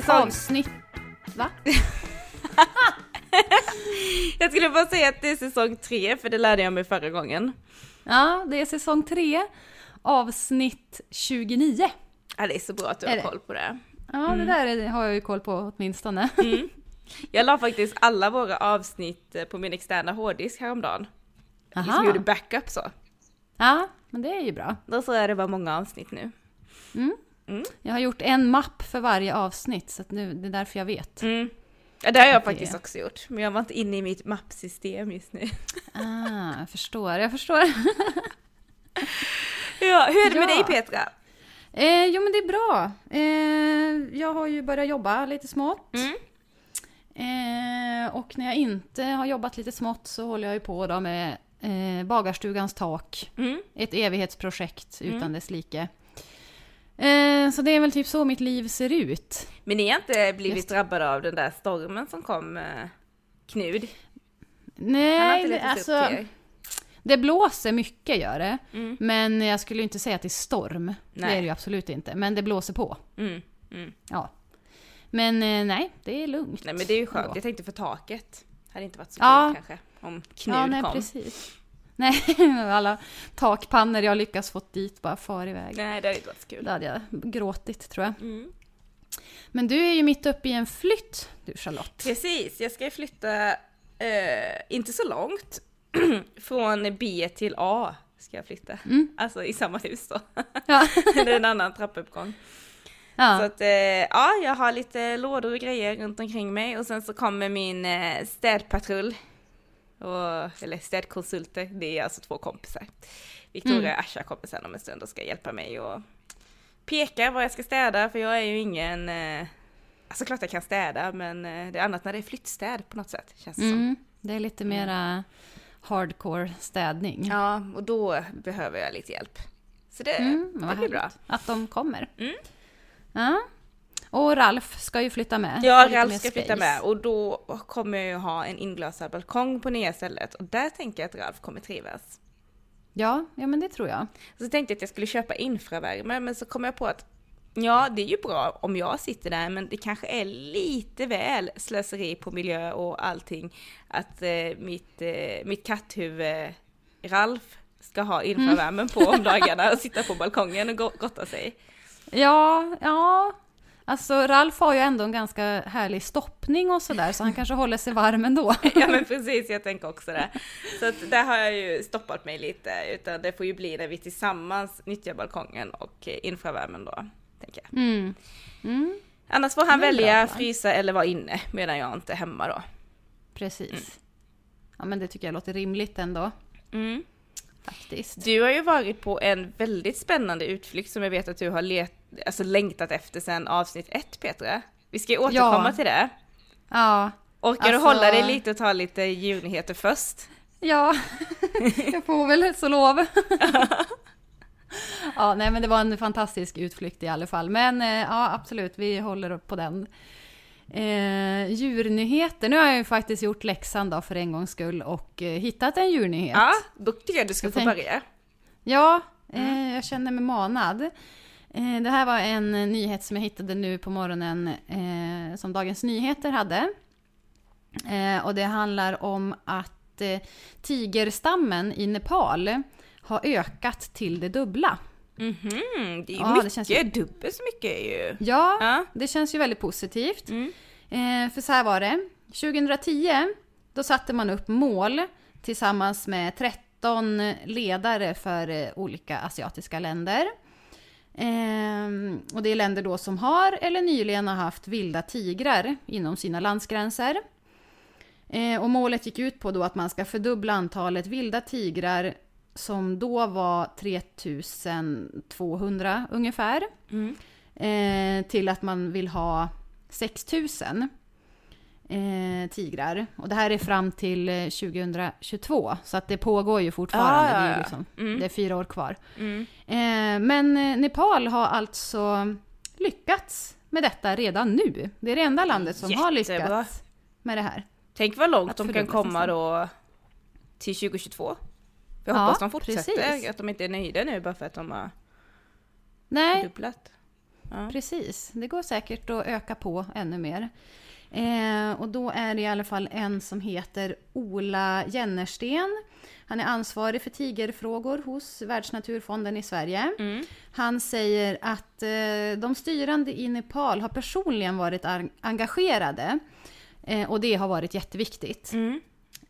Säsong... Avsnitt... Va? Jag skulle bara säga att det är säsong tre, för det lärde jag mig förra gången. Ja, det är säsong tre, avsnitt 29. Ja, det är så bra att du har koll på det. Ja, det där är- har jag ju koll på åtminstone. Mm. Jag la faktiskt alla våra avsnitt eh, på min externa hårddisk häromdagen. Liksom Aha. gjorde backup så. Ja, men det är ju bra. Då så är det bara många avsnitt nu. Jag har gjort en mapp för varje avsnitt, så nu, det är därför jag vet. Mm. Ja, det har jag det faktiskt också gjort. Men jag var inte inne i mitt mappsystem just nu. Ah, jag förstår, jag förstår. Ja, hur är det med Ja. dig Petra? Eh, jo, men det är bra. Eh, jag har ju börjat jobba lite smått. Mm. Eh, och när jag inte har jobbat lite smått så håller jag ju på då med eh, Bagarstugans tak. Mm. Ett evighetsprojekt utan dess like. Eh, så det är väl typ så mitt liv ser ut. Men ni har inte blivit Just. drabbade av den där stormen som kom, eh, Knud? Nej, det, alltså, det blåser mycket gör det. Mm. Men jag skulle inte säga att det är storm. Det Nej. är det ju absolut inte. Men det blåser på. Mm. Mm. Ja. Men eh, nej, det är lugnt. Nej men det är ju skönt, ändå. jag tänkte för taket. Hade inte varit så Ja. kul kanske. Om Knud Ja, nej kom. precis. Nej, alla takpannor jag lyckas fått dit bara far iväg. Nej det hade inte varit så kul. Då hade jag gråtit tror jag. Mm. Men du är ju mitt uppe i en flytt du Charlotte. Precis, jag ska flytta, eh, inte så långt, från B till A ska jag flytta. Mm. Alltså i samma hus då. Ja. det är en annan trappuppgång. Så ja. att, eh, ja, jag har lite lådor och grejer runt omkring mig och sen så kommer min eh, städpatrull. Och, eller städkonsulter, det är alltså två kompisar. Victoria Mm. och Asha kommer sen om en stund och ska hjälpa mig och peka vad jag ska städa för jag är ju ingen, eh, alltså klart jag kan städa men eh, det är annat när det är flyttstäd på något sätt känns det som. Mm. Det är lite mera hardcore städning. Ja, och då behöver jag lite hjälp. Så det, Mm, det blir bra. Att de kommer. Mm. Ja. Och Ralf ska ju flytta med. Ja, Ralf ska flytta space. med och då kommer jag ju ha en inglasad balkong på nya stället och där tänker jag att Ralf kommer trivas. Ja, ja men det tror jag. Så tänkte jag att jag skulle köpa infravärme men så kom jag på att ja, det är ju bra om jag sitter där men det kanske är lite väl slöseri på miljö och allting att eh, mitt, eh, mitt katthuvud Ralf ska ha infravärmen på om dagarna och sitta på balkongen och go- gotta sig. Ja, ja. Alltså Ralf har ju ändå en ganska härlig stoppning och sådär så han kanske håller sig varm ändå. Ja men precis, jag tänker också det. Så att där har jag ju stoppat mig lite, utan det får ju bli när vi tillsammans nyttjar balkongen och infravärmen då, tänker jag. Mm. Mm, Annars får han välja bra frysa eller vara inne, medan jag inte är hemma då. precis. Ja men det tycker jag låter rimligt ändå. Mm. Faktiskt. Du har ju varit på en väldigt spännande utflykt som jag vet att du har let, alltså längtat efter sedan avsnitt ett Petra. Vi ska ju återkomma Ja. till det. Ja. Orkar du Alltså- hålla dig lite och ta lite djurnyheter först? Ja, jag får väl så lov. ja, nej men det var en fantastisk utflykt i alla fall. Men eh, ja, absolut, vi håller upp på den. Eh, djurnyheter. Nu har jag ju faktiskt gjort läxan då för en gångs skull och eh, hittat en djurnyhet. Ja, då tycker jag du ska Jag få tänk- börja. Ja, eh, jag känner mig manad. Eh, det här var en eh, nyhet som jag hittade nu på morgonen eh, som Dagens Nyheter hade. Eh, och det handlar om att tigerstammen i Nepal har ökat till det dubbla. Mhm, det är ju Ja, mycket, det känns ju- dubbelt så mycket ju. Ja, Ja. det känns ju väldigt positivt. Mm. Eh, för så här var det. 2010 då satte man upp mål tillsammans med 13 ledare för eh, olika asiatiska länder. Ehm, och det är länder då som har eller nyligen har haft vilda tigrar inom sina landsgränser. Eh, och målet gick ut på då att man ska fördubbla antalet vilda tigrar som då var 3200 ungefär Mm. eh, till att man vill ha 6000 eh, tigrar. Och det här är fram till eh, 2022, så att det pågår ju fortfarande. Ah, ja, Det, är ja. liksom, Mm. det är fyra år kvar. Mm. Eh, men eh, Nepal har alltså lyckats med detta redan nu. Det är det enda landet som har Jättebra. lyckats med det här. Tänk vad långt Att de kan komma då till 2022. Jag Ja, hoppas de fortsätter, precis. att de inte är nöjda nu bara för att de har Nej, fördubblat. Ja. precis. Det går säkert att öka på ännu mer. Eh, och då är det i alla fall en som heter Ola Jennersten. Han är ansvarig för tigerfrågor hos Världsnaturfonden i Sverige. Mm. Han säger att eh, de styrande i Nepal har personligen varit ar- engagerade. Eh, och det har varit jätteviktigt. Mm.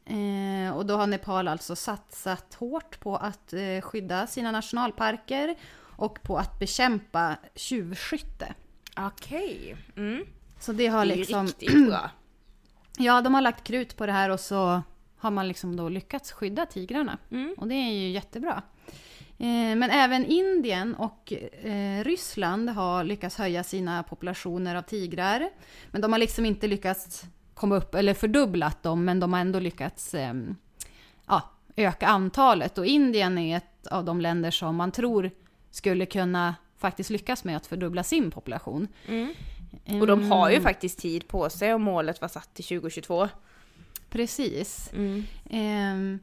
Eh, och då har Nepal alltså satsat hårt på att eh, skydda sina nationalparker och på att bekämpa tjuvskytte. Okej. Mm. Så det har Det är liksom... riktigt bra. Ja, de har lagt krut på det här och så har man liksom då lyckats skydda tigrarna. Mm. Och det är ju jättebra. Eh, Men även Indien och Ryssland har lyckats höja sina populationer av tigrar. Men de har liksom inte lyckats komma upp, eller fördubblat dem, men de har ändå lyckats eh, ja, öka antalet. Och Indien är ett av de länder som man tror skulle kunna faktiskt lyckas med att fördubbla sin population. Mm. Och de har ju faktiskt tid på sig och målet var satt till 2022. Precis. Mm. Ehm,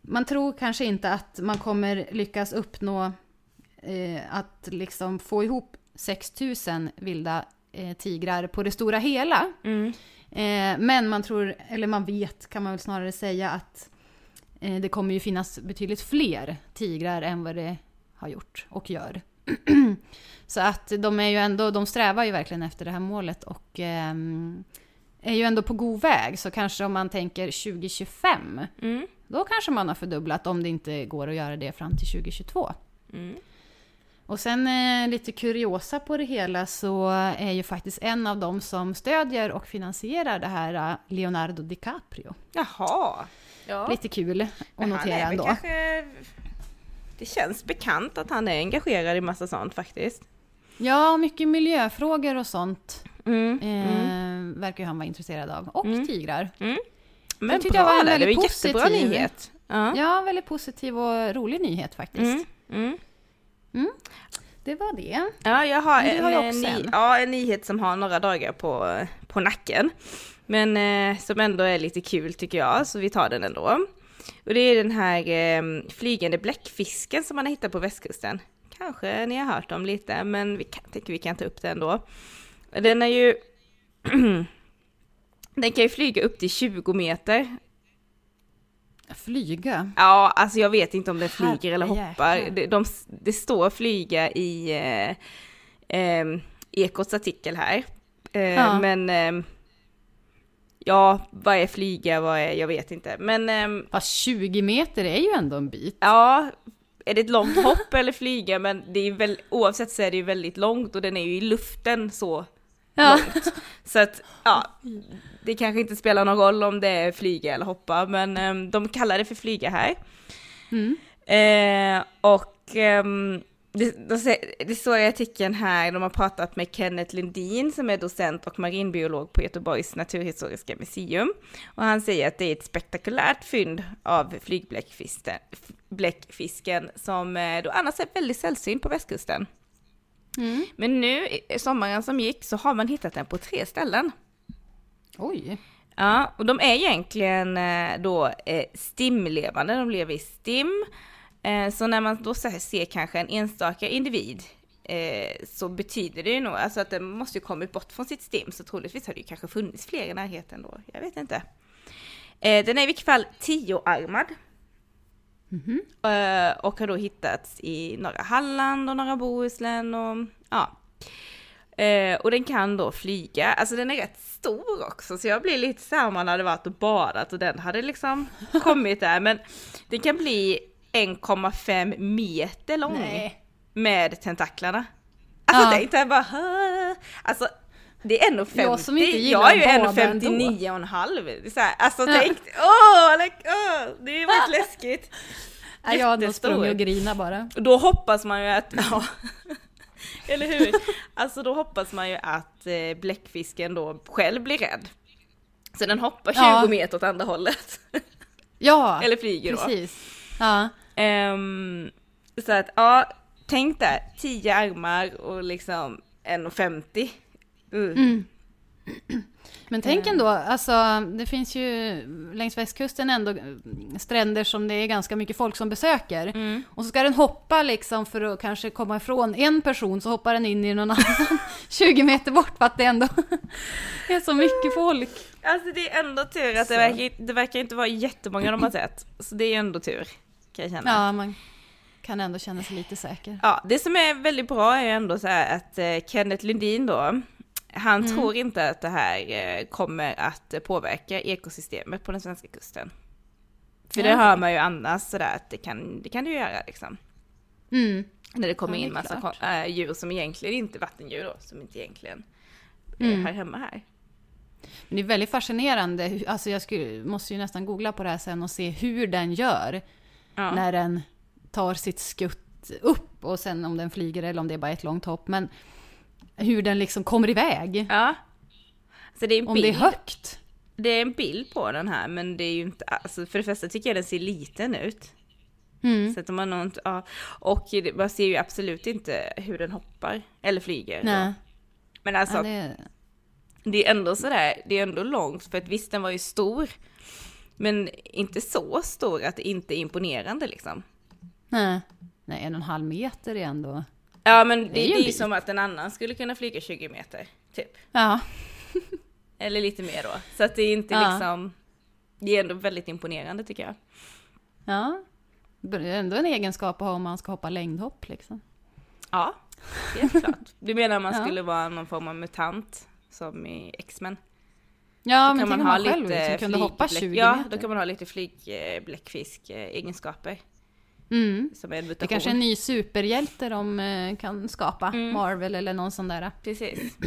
man tror kanske inte att man kommer lyckas uppnå eh, att liksom få ihop 6000 vilda eh, tigrar på det stora hela. Mm. Eh, men man tror, eller man vet kan man väl snarare säga att eh, det kommer ju finnas betydligt fler tigrar än vad det har gjort och gör. Så att de är ju ändå, de strävar ju verkligen efter det här målet och ehm, är ju ändå på god väg. Så kanske om man tänker 2025, Mm. då kanske man har fördubblat om det inte går att göra det fram till 2022. Mm. Och sen eh, lite kuriosa på det hela så är ju faktiskt en av dem som stödjer och finansierar det här eh, Leonardo DiCaprio. Jaha. Ja. Lite kul att Men notera är ändå. Kanske... Det känns bekant att han är engagerad i massa sånt faktiskt. Ja, mycket miljöfrågor och sånt Mm. eh, Mm. verkar ju han vara intresserad av. Och Mm. tigrar. Men jag tyckte bra det var en där, det var väldigt en jättebra positiv- nyhet. Ja. Ja, väldigt positiv och rolig nyhet faktiskt. Mm. Mm. Det var det. Ja, jag har, en, har en, också ny, en. ja, en nyhet som har några dagar på, på nacken. Men eh, som ändå är lite kul tycker jag, så vi tar den ändå. Och det är den här eh, flygande bläckfisken som man har hittat på västkusten. Kanske ni har hört om lite, men vi kan, tänker vi kan ta upp den ändå. Den är ju... den kan ju flyga upp till 20 meter. Flyga. Ja, alltså jag vet inte om den flyger eller Herre hoppar. jäklar. Det, de, det står flyga i eh, eh, Ekots artikel här. Eh, Ja. Men eh, ja, vad är flyga, vad är, jag vet inte. Men eh, Fast 20 meter är ju ändå en bit. ja, är det ett långt hopp eller flyga? Men det är väl, oavsett så är det ju väldigt långt och den är ju i luften så Ja. långt. Så att, ja, det kanske inte spelar någon roll om det är flyga eller hoppa, men eh, de kallar det för flyga här. Mm. Eh, och ehm, det, de det står i artikeln här, de har pratat med Kenneth Lundin som är docent och marinbiolog på Göteborgs naturhistoriska museum. Och han säger att det är ett spektakulärt fynd av flygbläckfisken bläckfisken som eh, då annars är väldigt sällsynt på västkusten. Mm. Men nu, i sommaren som gick, så har man hittat den på tre ställen. Oj. Ja, och de är egentligen eh, då eh, stimlevande, de lever i stim. Eh, så när man då ser kanske en enstaka individ så betyder det ju nog, alltså att den måste ju kommit bort från sitt stim, så troligtvis har det ju kanske funnits fler i närheten då, jag vet inte. Den är i vilket fall tioarmad. Mhm. Eh, och har då hittats i norra Halland och norra Bohuslän och ja. Eh, och den kan då flyga, alltså den är rätt stor också så jag blir lite såhär om man hade varit och badat och den hade liksom kommit där men den kan bli 1,5 meter lång Nej. med tentaklarna. Alltså Ja. tänk dig bara, "Hä?" alltså det är 1,50, Jag som inte gillar jag är ju att bada 1,59 och en halv. Det är så här, alltså tänk, åh, like, åh, det var lite läskigt. Nej, jag hade nog Jättestor. sprungit och grina bara. Och då hoppas man ju att, ja, eller hur? Alltså då hoppas man ju att eh, bläckfisken då själv blir rädd. Så den hoppar 20 Ja. meter åt andra hållet. Ja, eller flyger då. precis. Ja. Ehm, så att ja, tänk där, 10 armar och liksom 1,50. Uh. Mm. Men tänk ändå, alltså det finns ju längs västkusten ändå stränder som det är ganska mycket folk som besöker. Mm. Och så ska den hoppa liksom för att kanske komma ifrån en person, så hoppar den in i någon annan 20 meter bort för att det ändå är så mycket folk. Alltså det är ändå tur att det verkar, det verkar inte vara jättemånga de har sett. Så det är ändå tur, kan jag känna. Ja, man kan ändå känna sig lite säker. Ja, det som är väldigt bra är ju ändå så här att eh, Kenneth Lundin då, han Mm. tror inte att det här eh, kommer att eh, påverka ekosystemet på den svenska kusten. För det hör man ju annars sådär att det kan det, kan det ju göra liksom. Mm. När det kommer Ja, det in massa klart. äh, djur som egentligen inte är vattendjur då, som inte egentligen eh, Mm. hör hemma här. Men det är väldigt fascinerande, alltså jag skulle, måste ju nästan googla på det här sen och se hur den gör Ja. när den tar sitt skutt upp och sen om den flyger eller om det är bara ett långt hopp. Men hur den liksom kommer iväg. ja. Så det är en Om bild. det är högt. Det är en bild på den här men det är ju inte, alltså för det första tycker jag den ser liten ut. Mm. Så att man har inte, ja. Och man ser ju absolut inte hur den hoppar eller flyger. Nej. Men alltså Ja, det... det, är ändå sådär, det är ändå långt för att visst den var ju stor. Men inte så stor att det inte är imponerande liksom. nej. nej, en och en halv meter är ändå... Ja men det, Det är ju det är som att en annan skulle kunna flyga 20 meter, typ. Ja. Eller lite mer då. Så att det är inte Ja. liksom, det är ändå väldigt imponerande tycker jag. ja. Det är ändå en egenskap att ha om man ska hoppa längdhopp liksom. Ja, helt klart. Du menar om man Ja. skulle vara någon form av mutant, som i X-Men? Ja, Då men kan man om ha man själv lite liksom kunde hoppa flygbläck- 20 Ja, meter. då kan man ha lite flygbläckfisk-egenskaper. Mm. Som en Det mutation. kanske är en ny superhjälte de eh, kan skapa. Mm. Marvel eller någon sån där. Precis.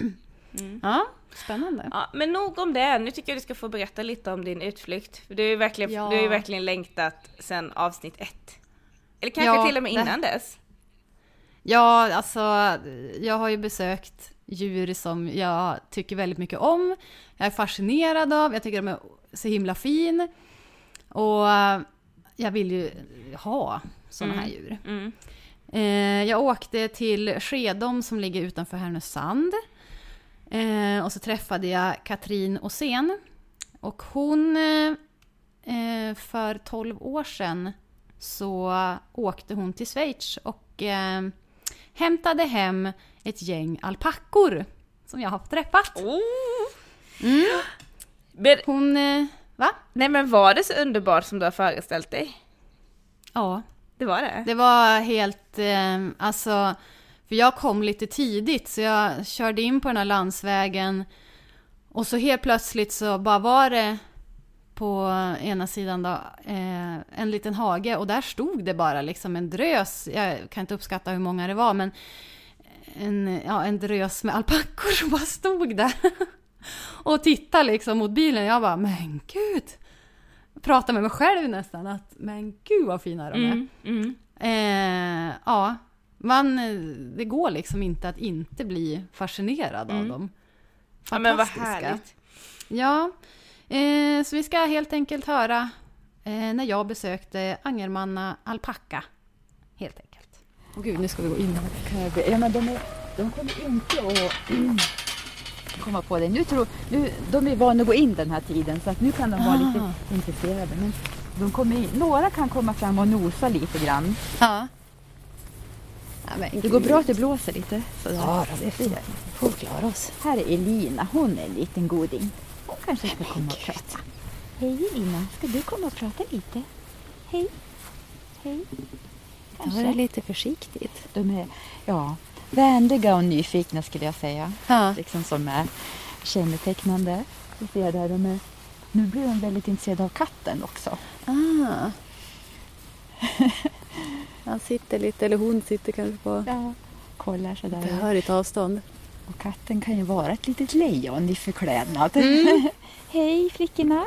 Mm. Ja, spännande. Ja, men nog om det. Nu tycker jag du ska få berätta lite om din utflykt. Du har ju verkligen, Ja. du har verkligen längtat sen avsnitt ett. Eller kanske Ja, till och med det- innan dess. Ja, alltså jag har ju besökt djur som jag tycker väldigt mycket om. Jag är fascinerad av, jag tycker de är så himla fin. Och jag vill ju ha såna här djur. Mm. Eh, jag åkte till Skedom som ligger utanför Härnösand. Eh, och så träffade jag Katrin Åsén. Och hon, eh, för 12 år sedan, så åkte hon till Schweiz och eh, hämtade hem ett gäng alpackor som jag har träffat. Oh. Mm. Hon, eh, va? nej men var det så underbart som du har föreställt dig? Ja, Det var det? Det var helt, eh, alltså, för jag kom lite tidigt så jag körde in på den här landsvägen och så helt plötsligt så bara var det på ena sidan då, eh, en liten hage och där stod det bara liksom en drös, jag kan inte uppskatta hur många det var men en, ja, en drös med alpackor som bara stod där och tittade liksom mot bilen. Jag bara, men gud! Pratade med mig själv nästan att, men gud vad fina de är. Mm. Mm. Eh, ja, man, det går liksom inte att inte bli fascinerad av Mm. dem. Ja men vad Fantastiska. härligt. Ja, eh, så vi ska helt enkelt höra eh, när jag besökte Angermanna alpacka. Helt enkelt. Åh gud, nu ska vi gå in här. Ja, men de, är, de kommer inte att komma på det. Nu tror, nu, de är vana att gå in den här tiden så att nu kan de vara Ah. lite intresserade. Men de kommer in, några kan komma fram och nosa lite grann. Ja. ja Det går bra att det blåser lite. Sådär. Ja, det får vi får klara oss. Här är Elina, hon är en liten goding. Hon kanske ska komma och prata. Hej Elina, ska du komma och prata lite? Hej. Hej. Då var det Kanske. lite försiktigt. De är ja, vänliga och nyfikna skulle jag säga. Ja. liksom som är kännetecknande. Vi ser där de är, nu blir de väldigt intresserade av katten också. Ah. Han sitter lite, eller hon sitter kanske på Ja. Kollar sådär. behörigt avstånd. Och katten kan ju vara ett litet lejon i förklädnad. Mm. Hej flickorna!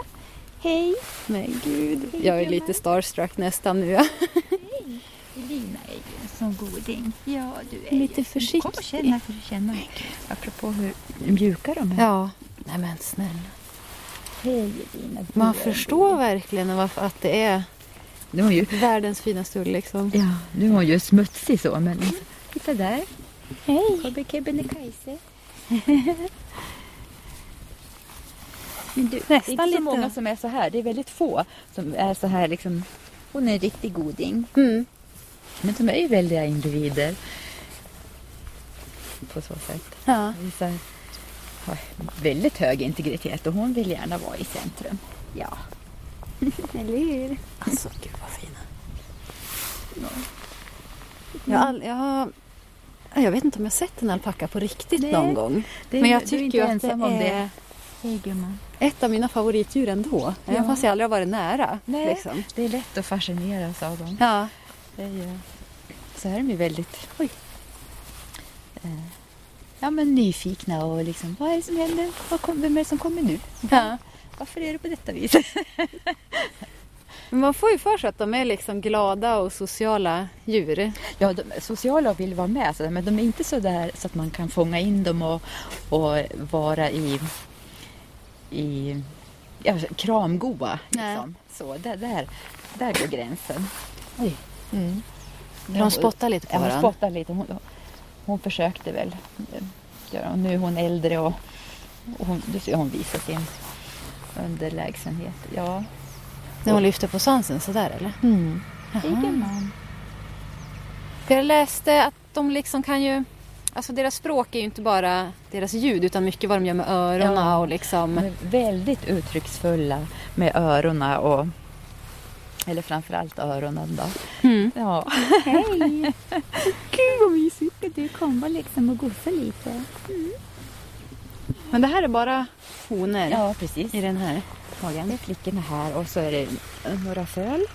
Hej! Men gud. Hej, Jag är lite starstruck nästan nu. Elina är ju en sån goding. Ja, du är Lite ju. försiktig. Kom och känn här för att känna. Apropå hur mjuka de är. ja. Nej men snälla. Hej Elina. du Man är förstår verkligen varför att det är Nu är hon ju, världens finaste ull liksom. ja, nu är hon ju smutsig så men titta där. Hej! Kebnekaise. Men du, det är Nästan inte så lite- många som är så här. Det är väldigt få som är så här liksom. Hon är en riktig goding. Mm. Men de är ju väldiga individer. På så sätt. Ja. Visar har väldigt hög integritet och hon vill gärna vara i centrum. Ja. Eller hur? Alltså, gud vad fina. Jag, har all, jag, har, jag vet inte om jag sett en alpacka på riktigt Nej. någon gång. Det, Men jag är tycker ju att det det. är Hej gumman. ett av mina favoritdjur ändå. Även Ja. fast jag aldrig har varit nära. Nej. Liksom. Det är lätt att fascineras av dem. Ja. Det är ju, så är de ju väldigt oj, eh, ja, men nyfikna och liksom, vad är det som händer? Vad kom, vem är det som kommer nu? ja. Varför är det på detta vis? Men man får ju för sig att de är liksom glada och sociala djur. Ja, de är sociala och vill vara med, men de är inte så där så att man kan fånga in dem och, och vara i, i ja, kramgoa. Liksom. Så, där, där, där går gränsen. Oj. Mm. De spottar lite på Ja, hon spottar lite. Hon, hon försökte väl. Och nu är hon äldre och, och hon, du ser hon visar sin underlägsenhet. Ja. När hon lyfter på svansen sådär eller? Mm. För jag läste att de liksom kan ju... Alltså deras språk är ju inte bara deras ljud utan mycket vad de gör med öronen Ja. och liksom... Väldigt uttrycksfulla med öronen och eller framförallt öronen då. Mm. Ja. Hej! Gud vad mysigt! Du komma liksom och gosa lite? Men det här är bara honor ja, precis. i den här Det är hagen. flickorna här och så är det några föl.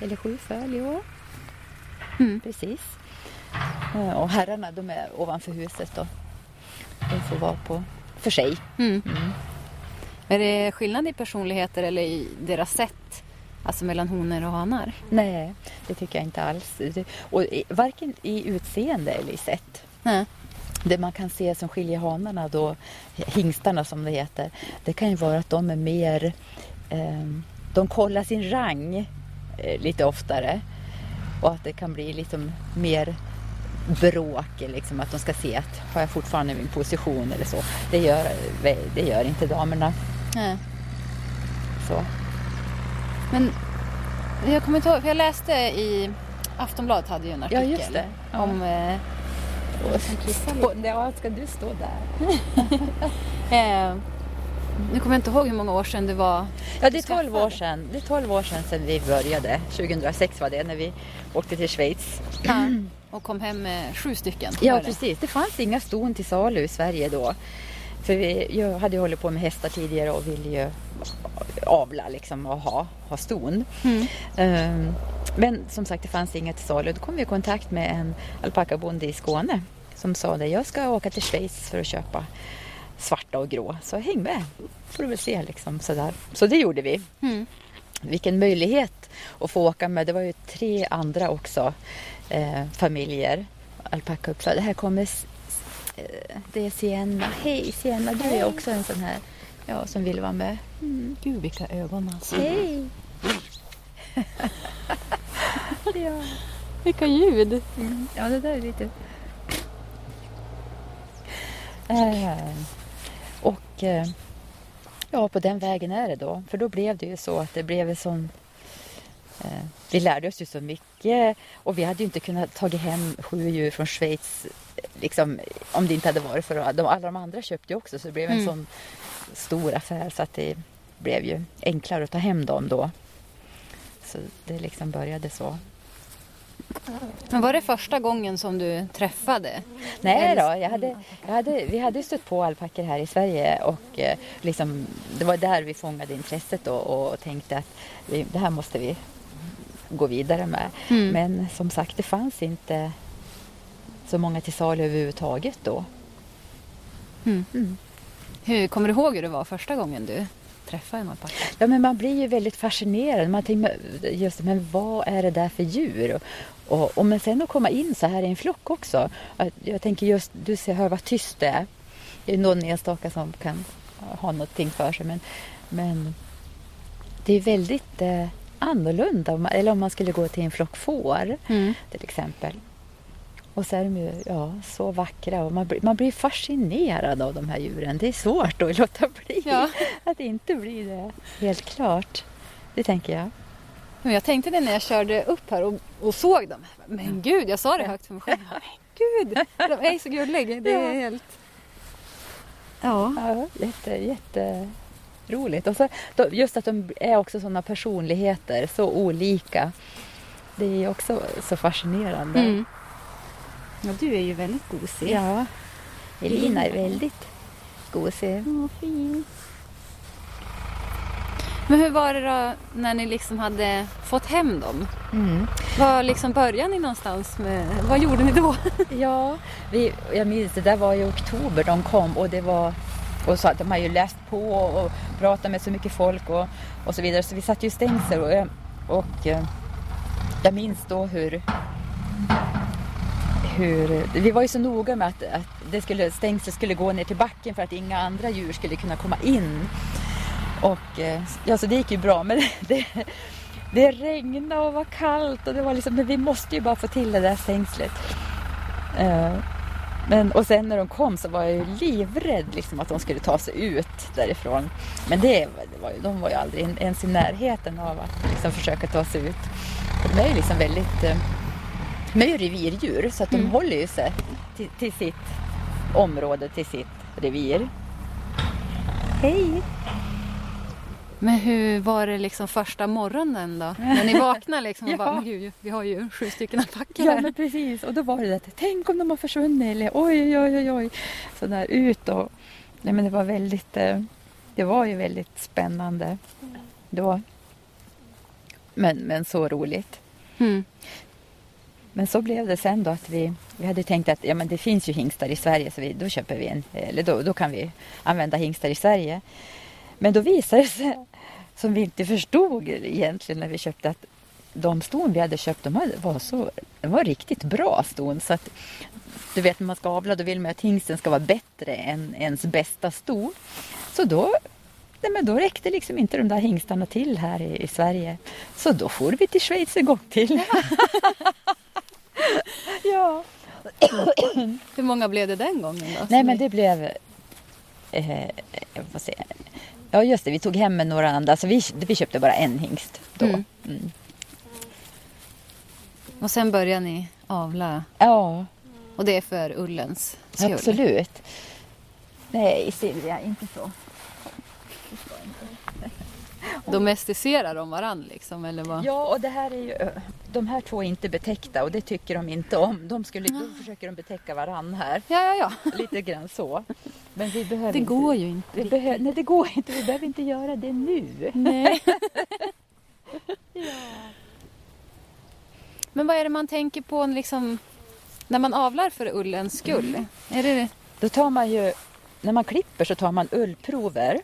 Eller sju föl i år. Mm. Precis. Eh, Och herrarna de är ovanför huset då. De får vara på för sig. Mm. Mm. Är det skillnad i personligheter eller i deras sätt? Alltså mellan honor och hanar? Nej, det tycker jag inte alls. Och varken i utseende eller i sätt. Nej. Det man kan se som skiljer hanarna då, hingstarna som det heter, det kan ju vara att de är mer, eh, de kollar sin rang eh, lite oftare. Och att det kan bli liksom mer bråk, liksom att de ska se att har jag fortfarande min position eller så. Det gör, det gör inte damerna. Nej. Så. Men jag kommer inte ihåg, för jag läste i Aftonbladet hade ju en Ja, artikel just det. Ja. om... Eh, ja, ska du stå där? eh, nu kommer jag inte ihåg hur många år sedan det var. Ja, det är 12 år sedan. Det är 12 år sedan, sedan vi började. 2006 var det, när vi åkte till Schweiz. Och kom hem med sju stycken. Ja, precis. Det fanns inga ston till salu i Sverige då. För vi, jag hade ju hållit på med hästar tidigare och ville ju avla liksom och ha, ha ston. Mm. Ehm, men som sagt, det fanns inga till salu. Då kom vi i kontakt med en alpackabonde i Skåne som sa det. Jag ska åka till Schweiz för att köpa svarta och grå. Så häng med, får du väl se liksom sådär. Så det gjorde vi. Mm. Vilken möjlighet att få åka med. Det var ju tre andra också eh, familjer. Alpackauppfödare. Här kommer eh, det är Sienna. Hej Sienna, du är också en sån här ja, som vill vara med. Gud vilka ögon alltså. Hej! ja. Vilka ljud. ja, det där är lite... Eh, och eh, ja, på den vägen är det då. För då blev det ju så att det blev en sån... Eh, vi lärde oss ju så mycket och vi hade ju inte kunnat ta hem sju djur från Schweiz liksom, om det inte hade varit för att de, alla de andra köpte ju också så det blev en Mm. sån stor affär så att det blev ju enklare att ta hem dem då. Så det liksom började så. Men var det första gången som du träffade? Nej då, jag hade, jag hade, vi hade stött på alpackor här i Sverige och eh, liksom, det var där vi fångade intresset då och tänkte att vi, det här måste vi gå vidare med. Mm. Men som sagt, det fanns inte så många till salu överhuvudtaget då. Mm. Mm. Hur, kommer du ihåg hur det var första gången du träffade en alpacka? Ja, men man blir ju väldigt fascinerad. Man tänker, just men vad är det där för djur? Och, och men sen att komma in så här i en flock också. Jag tänker just, du ser, hör vad tyst det är. Det är någon enstaka som kan ha någonting för sig. Men, men det är väldigt eh, annorlunda. Eller om man skulle gå till en flock får Mm. till exempel. Och så är de ju ja, så vackra och man blir, man blir fascinerad av de här djuren. Det är svårt att låta bli Ja. att inte bli det. Helt klart. Det tänker jag. Men jag tänkte det när jag körde upp här och, och såg dem. Men gud, jag sa det högt för mig själv. Men gud, de är så gulliga. Det är helt... Ja. Ja, jätte, jätte roligt. Och så, just att de är också sådana personligheter, så olika. Det är också så fascinerande. Mm. Ja, du är ju väldigt gosig. Ja, Elina är väldigt gosig. Åh, fin. Men hur var det då när ni liksom hade fått hem dem? Mm. Var liksom började ni någonstans med... Vad gjorde ni då? Ja, vi, jag minns det där var i oktober de kom och det var och så att de har ju läst på och pratat med så mycket folk och, och så vidare så vi satt ju stängsel och, jag- och eh, jag minns då hur hur, vi var ju så noga med att, att det skulle, stängslet skulle gå ner till backen för att inga andra djur skulle kunna komma in. Och eh, ja, så det gick ju bra men det, det regnade och var kallt och det var liksom, men vi måste ju bara få till det där stängslet. Eh, men, och sen när de kom så var jag ju livrädd liksom, att de skulle ta sig ut därifrån. Men det, det var ju, de var ju aldrig ens i närheten av att liksom, försöka ta sig ut. De är ju liksom väldigt... Eh, de är ju revirdjur så att de Mm. håller ju sig till, till sitt område, till sitt revir. Hej! Men hur var det liksom första morgonen då? När ni vaknade liksom och Ja. bara, men gud, vi har ju sju stycken alpackor Ja men precis och då var det att tänk om de har försvunnit eller oj oj oj oj oj. Sådär ut och nej, men det var väldigt eh, det var ju väldigt spännande då. Men, men så roligt. Mm. Men så blev det sen då att vi, vi hade tänkt att ja, men det finns ju hingstar i Sverige så vi, då köper vi en, eller då, då kan vi använda hingstar i Sverige. Men då visade det sig, som vi inte förstod egentligen när vi köpte att de ston vi hade köpt de var, så, de var riktigt bra ston. Så att, du vet när man ska avla då vill man att hingsten ska vara bättre än ens bästa sto. Så då, nej men då räckte liksom inte de där hingstarna till här i, i Sverige. Så då får vi till Schweiz en gång till. ja. Hur många blev det den gången då? Nej men det blev... Eh, jag får se. Ja just det, vi tog hem med några andra. Så vi, vi köpte bara en hingst då. Mm. Mm. Och sen började ni avla. Ja, Och det är för ullens skull. absolut. Nej Silvia, inte så. Domesticerar de varann liksom? Eller vad? Ja, och det här är ju... De här två är inte betäckta och det tycker de inte om. De skulle, då försöker de betäcka varann här. ja, ja. ja. Lite grann så. Men vi behöver Det inte, går ju inte. Vi behö, nej, det går inte. Vi behöver inte göra det nu. Nej. Men vad är det man tänker på liksom, när man avlar för ullens skull? Är det... Då tar man ju, när man klipper så tar man ullprover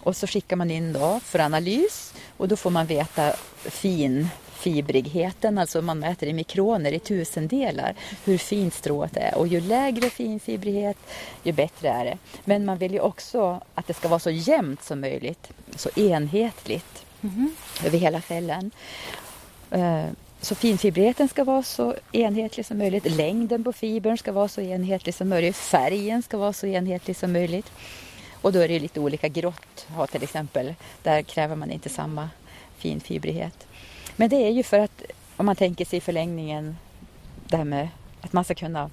och så skickar man in då för analys och då får man veta finfibrigheten, alltså man mäter i mikroner, i tusendelar, hur fint strået är. Och ju lägre finfibrighet, ju bättre är det. Men man vill ju också att det ska vara så jämnt som möjligt, så enhetligt över hela fällen. Eh, Så finfibrigheten ska vara så enhetlig som möjligt. Längden på fibern ska vara så enhetlig som möjligt. Färgen ska vara så enhetlig som möjligt. Och då är det lite olika grått har till exempel. Där kräver man inte samma finfibrighet. Men det är ju för att om man tänker sig i förlängningen det här med att man ska kunna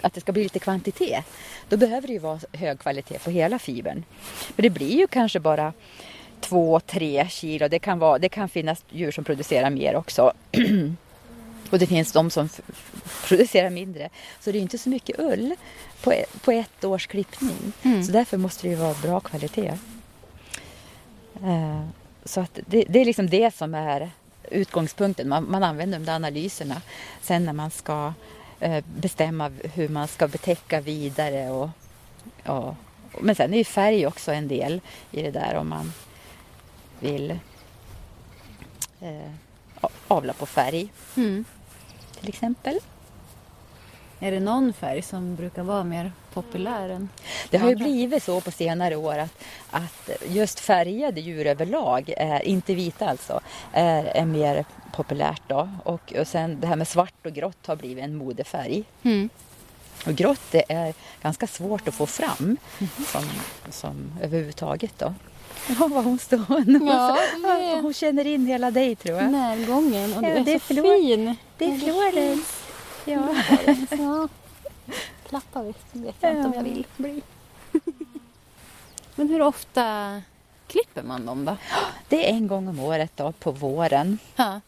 att det ska bli lite kvantitet. Då behöver det ju vara hög kvalitet på hela fibern. För det blir ju kanske bara två, tre kilo. Det kan, vara, det kan finnas djur som producerar mer också. Och det finns de som producerar mindre. Så det är inte så mycket ull på, e- på ett års klippning. Mm. Så därför måste det ju vara bra kvalitet. Eh, Så att det, det är liksom det som är utgångspunkten. Man, man använder de där analyserna sen när man ska eh, bestämma hur man ska betäcka vidare. Och, ja. Men sen är ju färg också en del i det där om man vill eh, avla på färg Mm. Till exempel. Är det någon färg som brukar vara mer populär än Det har ju blivit så på senare år att, att just färgade djur överlag, är, inte vita alltså, är, är mer populärt då. Och, och sen det här med svart och grått har blivit en modefärg. Mm. Och grått det är ganska svårt att få fram som, som överhuvudtaget då. Ja, vad hon står. Ja, det är- Hon känner in hela dig tror jag. Närgången och du Ja, är, det är så fin. Det är Florence. Ja. Ja. Klappa vet, jag inte om jag vill bli. Men hur ofta klipper man dem då? Det är en gång om året då, på våren. Ja.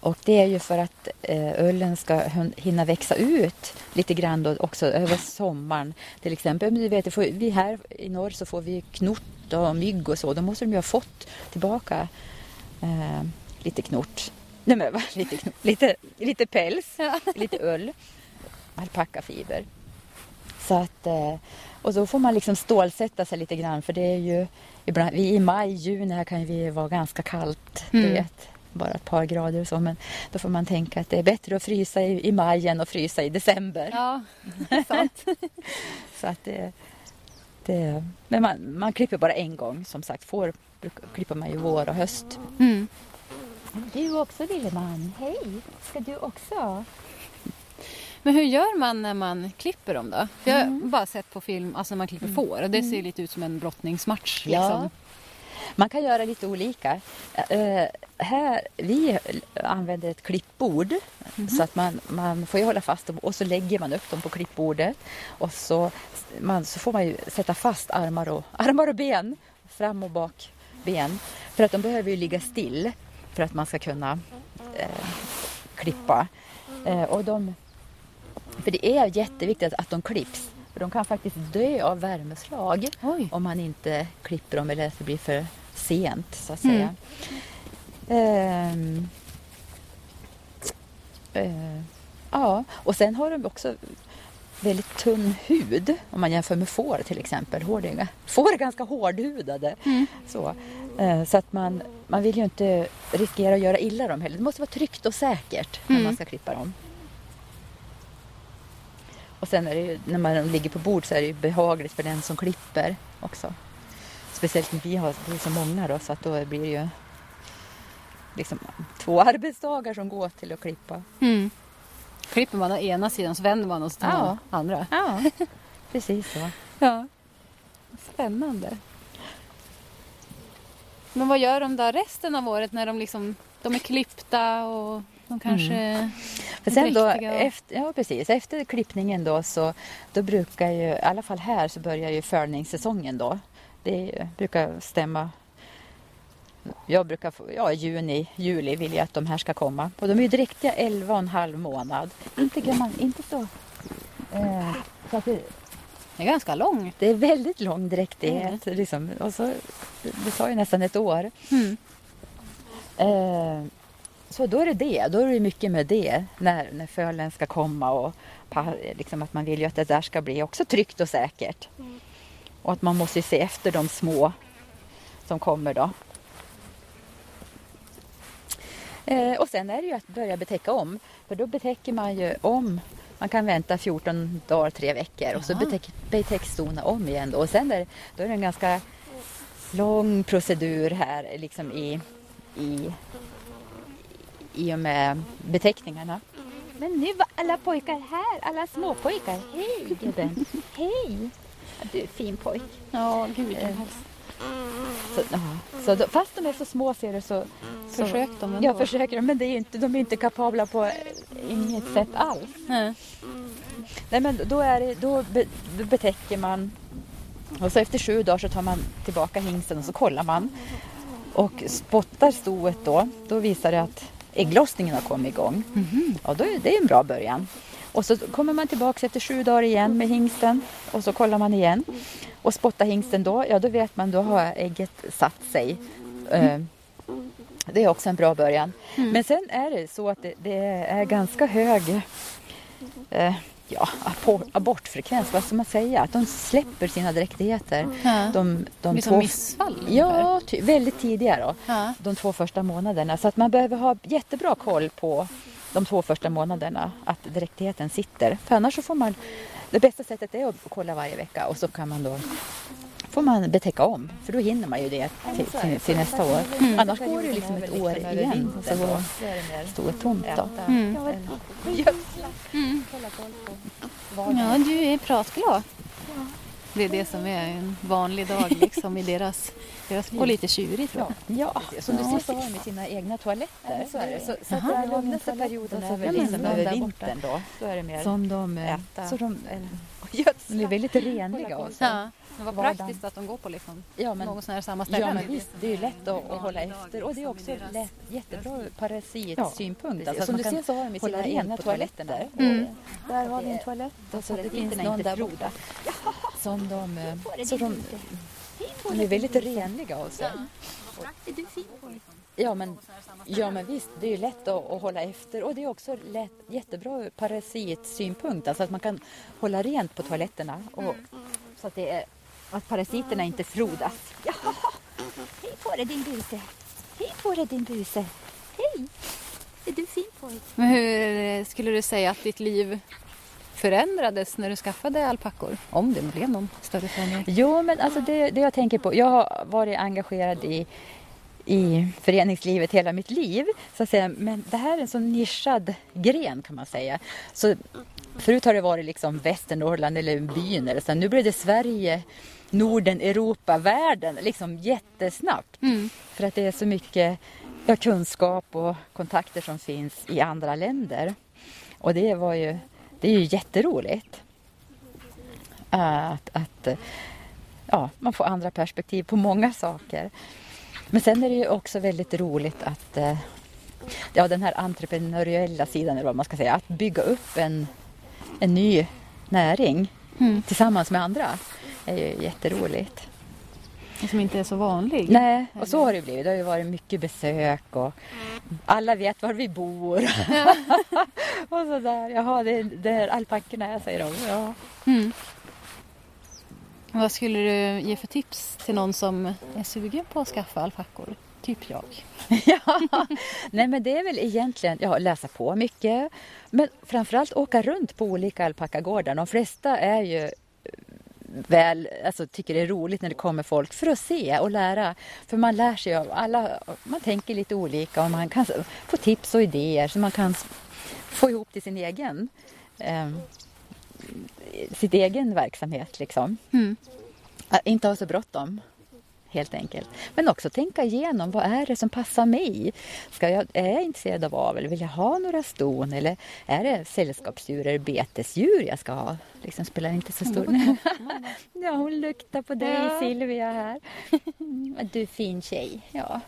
Och det är ju för att eh, ullen ska hinna växa ut lite grann då också över sommaren. Till exempel, men du vet, vi här i norr så får vi knort och mygg och så. Då måste de ju ha fått tillbaka eh, lite knort. Nej men lite, lite, lite päls, lite ull, alpackafiber. Så att, eh, och då får man liksom stålsätta sig lite grann för det är ju ibland, vi i maj, juni här kan vi vara ganska kallt. Du Mm. vet, bara ett par grader och så. Men då får man tänka att det är bättre att frysa i, i maj än att frysa i december. Ja, sant. Så att det, det, men man, man klipper bara en gång. Som sagt, får klipper man ju vår och höst. Mm. Du också lille man. Hej, ska du också? Men hur gör man när man klipper dem då? För jag har bara sett på film, alltså när man klipper får och det ser lite ut som en brottningsmatch. Ja. Liksom. Man kan göra lite olika. Eh, här, vi använder ett klippbord så att man, man får ju hålla fast dem och så lägger man upp dem på klippbordet och så, man, så får man ju sätta fast armar och, armar och ben, fram och bak ben. För att de behöver ju ligga still för att man ska kunna eh, klippa. Eh, och de, för det är jätteviktigt att de klipps. För de kan faktiskt dö av värmeslag Oj. om man inte klipper dem eller att det blir för sent så att säga. Ehm, eh, ja, och sen har de också väldigt tunn hud om man jämför med får till exempel. Hårdinga. Får är ganska hårdhudade. Så, eh, så att man, man vill ju inte riskera att göra illa dem heller. Det måste vara tryggt och säkert när Mm. man ska klippa dem. Och sen är det ju, när man ligger på bord så är det ju behagligt för den som klipper också. Speciellt när vi har vi är så många då så att då blir det ju liksom två arbetsdagar som går till att klippa. Mm. Klipper man å ena sidan så vänder man och så tar man Ja. andra. Ja, precis så. Ja. Spännande. Men vad gör de då resten av året när de liksom de är klippta och de kanske För sen då, efter, ja precis, efter klippningen då så då brukar ju, i alla fall här så börjar ju fölningssäsongen då. Det brukar stämma jag brukar få, ja juni, juli vill jag att de här ska komma. Och de är ju dräktiga 11 och en halv månad. Inte, gammal, inte så. Eh, så att det, Det är ganska lång. det är väldigt lång dräktighet. Liksom. Och så, det tar ju nästan ett år. Mm. Eh, så då är det det. Då är det mycket med det när, när fölen ska komma och liksom att man vill ju att det där ska bli också tryggt och säkert. Och att man måste se efter de små som kommer då. Eh, och sen är det ju att börja betäcka om. För då betäcker man ju om. Man kan vänta 14 dagar, tre veckor och så betäcks stona om igen. Då. Och sen är, det- då är det en ganska lång procedur här liksom i, i, i och med beteckningarna. Men nu var alla pojkar här, alla småpojkar. Hej gubben! Hej! Du är fin pojk. Ja, gud. Eh, Så, ja. så då, fast de är så små ser du så... så Försök dem ändå. Jag försöker men det är inte, de är inte kapabla på inget sätt alls. Nej. Nej men då, är det, då, be, då betäcker man och så efter sju dagar så tar man tillbaka hingsten och så kollar man. Och spottar stoet då, då visar det att ägglossningen har kommit igång. Ja, då är det en bra början. Och så kommer man tillbaka efter sju dagar igen med hingsten och så kollar man igen. Och spottar hingsten då, ja då vet man då har ägget satt sig. Eh, Det är också en bra början. Men sen är det så att det, det är ganska hög eh, ja, abor- abortfrekvens, vad ska man säga? Att de släpper sina dräktigheter. Ja. De, de Blir som missfall ungefär. Ja, ty, väldigt tidiga då. Ja. De två första månaderna. Så att man behöver ha jättebra koll på de två första månaderna att dräktigheten sitter. För annars så får man, det bästa sättet är att kolla varje vecka och så kan man då får man betäcka om för då hinner man ju det till, till, till nästa år. Mm. Annars går det liksom ett år igen så då står det tomt då. Mm. Mm. Ja, du är pratglad. Det är det som är en vanlig dag liksom i deras, deras och lite tjurigt va? Ja, som du ser så har de sina egna toaletter. Så, är det. så, så att den lugnaste perioden är väl liksom över vintern då. Då är det mer Som de äta. äta. Så de, de är väldigt renliga och så. Ja, det var Vardagen. praktiskt att de går på liksom Ja, men, något sån här samma ställe. ja, men visst, det är ju lätt att, att hålla efter och det är också lätt, jättebra ur parasitsynpunkt. Alltså, Som du man ser så har de sina egna toaletter. Mm. Där har vi en toalett och så det finns någon där borta. Som de... eh, Så de, de är väldigt renliga och så. Ja men, ja men visst, det är ju lätt att, att hålla efter och det är också lätt, jättebra ur parasitsynpunkt. Alltså att man kan hålla rent på toaletterna och, så att, det är, att parasiterna inte frodas. Hej på dig din buse. Hej på dig din buse. Hej. Är du fin pojk? Men hur eh, skulle du säga att ditt liv förändrades när du skaffade alpackor? Om det blev någon större förändring? Jo men alltså det, det jag tänker på, jag har varit engagerad i i föreningslivet hela mitt liv. Så att säga. Men det här är en sån nischad gren kan man säga. Så förut har det varit liksom Västernorrland eller byn eller så. Nu blir det Sverige, Norden, Europa, världen liksom jättesnabbt. Mm. För att det är så mycket ja, kunskap och kontakter som finns i andra länder. Och det var ju, det är ju jätteroligt. Att, att ja, man får andra perspektiv på många saker. Men sen är det ju också väldigt roligt att eh, ja, den här entreprenöriella sidan, eller vad man ska säga, att bygga upp en, en ny näring Mm. tillsammans med andra är ju jätteroligt. Som inte är så vanlig. Nej, och så har det blivit. Det har ju varit mycket besök och alla vet var vi bor. och sådär. Jaha, det är, det är alpackorna, säger de. Ja. Mm. Vad skulle du ge för tips till någon som är sugen på att skaffa alpackor? Typ jag. ja. Nej men det är väl egentligen ja, läsa på mycket. Men framförallt åka runt på olika alpackagårdar. De flesta är ju väl, alltså tycker det är roligt när det kommer folk för att se och lära. För man lär sig av alla, man tänker lite olika och man kan få tips och idéer så man kan få ihop till sin egen eh, sitt egen verksamhet liksom. Mm. Att inte ha så bråttom helt enkelt. Men också tänka igenom vad är det som passar mig? Ska jag, är jag intresserad av avel? Vill jag ha några ston? Eller är det sällskapsdjur eller betesdjur jag ska ha? Liksom spelar inte så stor... ja, hon luktar på dig Ja. Silvia här. du är fin tjej. Ja.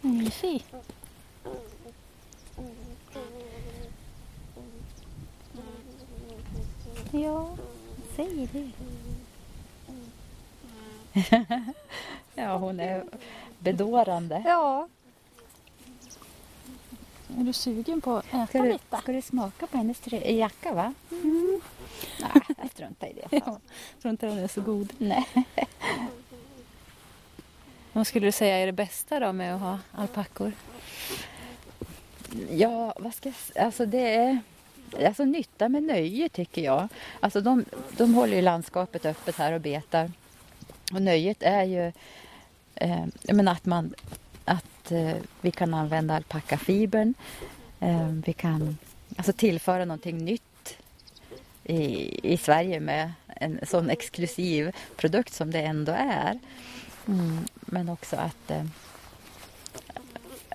Mysig. Ja, säger du. ja, hon är bedårande. Ja. Är du sugen på att äta Ska du, lite? ska du smaka på hennes jacka va? Mm. Nej, jag struntar i det. Ja. Jag tror inte den är så god. Nej. Vad skulle du säga är det bästa då med att ha alpackor? Ja, vad ska jag säga? Alltså det är alltså nytta med nöje tycker jag. Alltså de, de håller ju landskapet öppet här och betar. Och nöjet är ju eh, men att, man, att eh, vi kan använda alpackafibern. Eh, vi kan alltså tillföra någonting nytt i, i Sverige med en sån exklusiv produkt som det ändå är. Mm, men också att eh,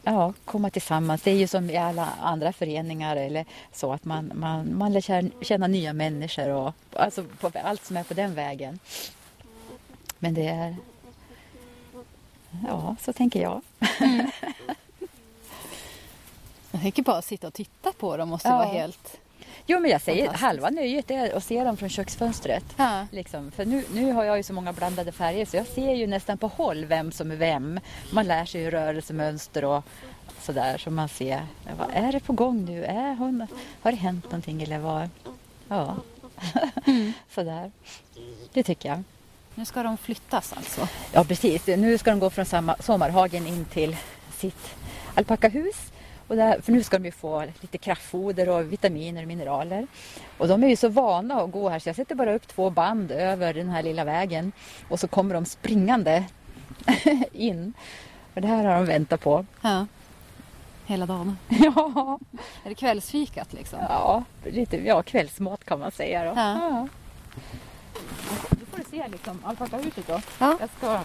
ja, komma tillsammans. Det är ju som i alla andra föreningar eller så att man, man, man lär känna, känna nya människor och alltså på, allt som är på den vägen. Men det är... Ja, så tänker jag. Jag tänker bara sitta och titta på dem måste Ja. vara helt... Jo, men jag säger halva nöjet är att se dem från köksfönstret. Ja. Liksom. För nu, nu har jag ju så många blandade färger så jag ser ju nästan på håll vem som är vem. Man lär sig ju rörelsemönster och sådär så man ser vad är det på gång nu? Är hon, har det hänt någonting eller vad? Ja, sådär. Det tycker jag. Nu ska de flyttas alltså. Ja precis, nu ska de gå från samma, sommarhagen in till sitt alpackahus. Och där, för nu ska de ju få lite kraftfoder och vitaminer och mineraler. Och de är ju så vana att gå här så jag sätter bara upp två band över den här lilla vägen och så kommer de springande in. Och det här har de väntat på. Ja. Hela dagen. Ja, Är det kvällsfikat liksom? ja, lite, ja kvällsmat kan man säga då. Ja. Du får du se liksom alpakahuset då. Ja. Jag ska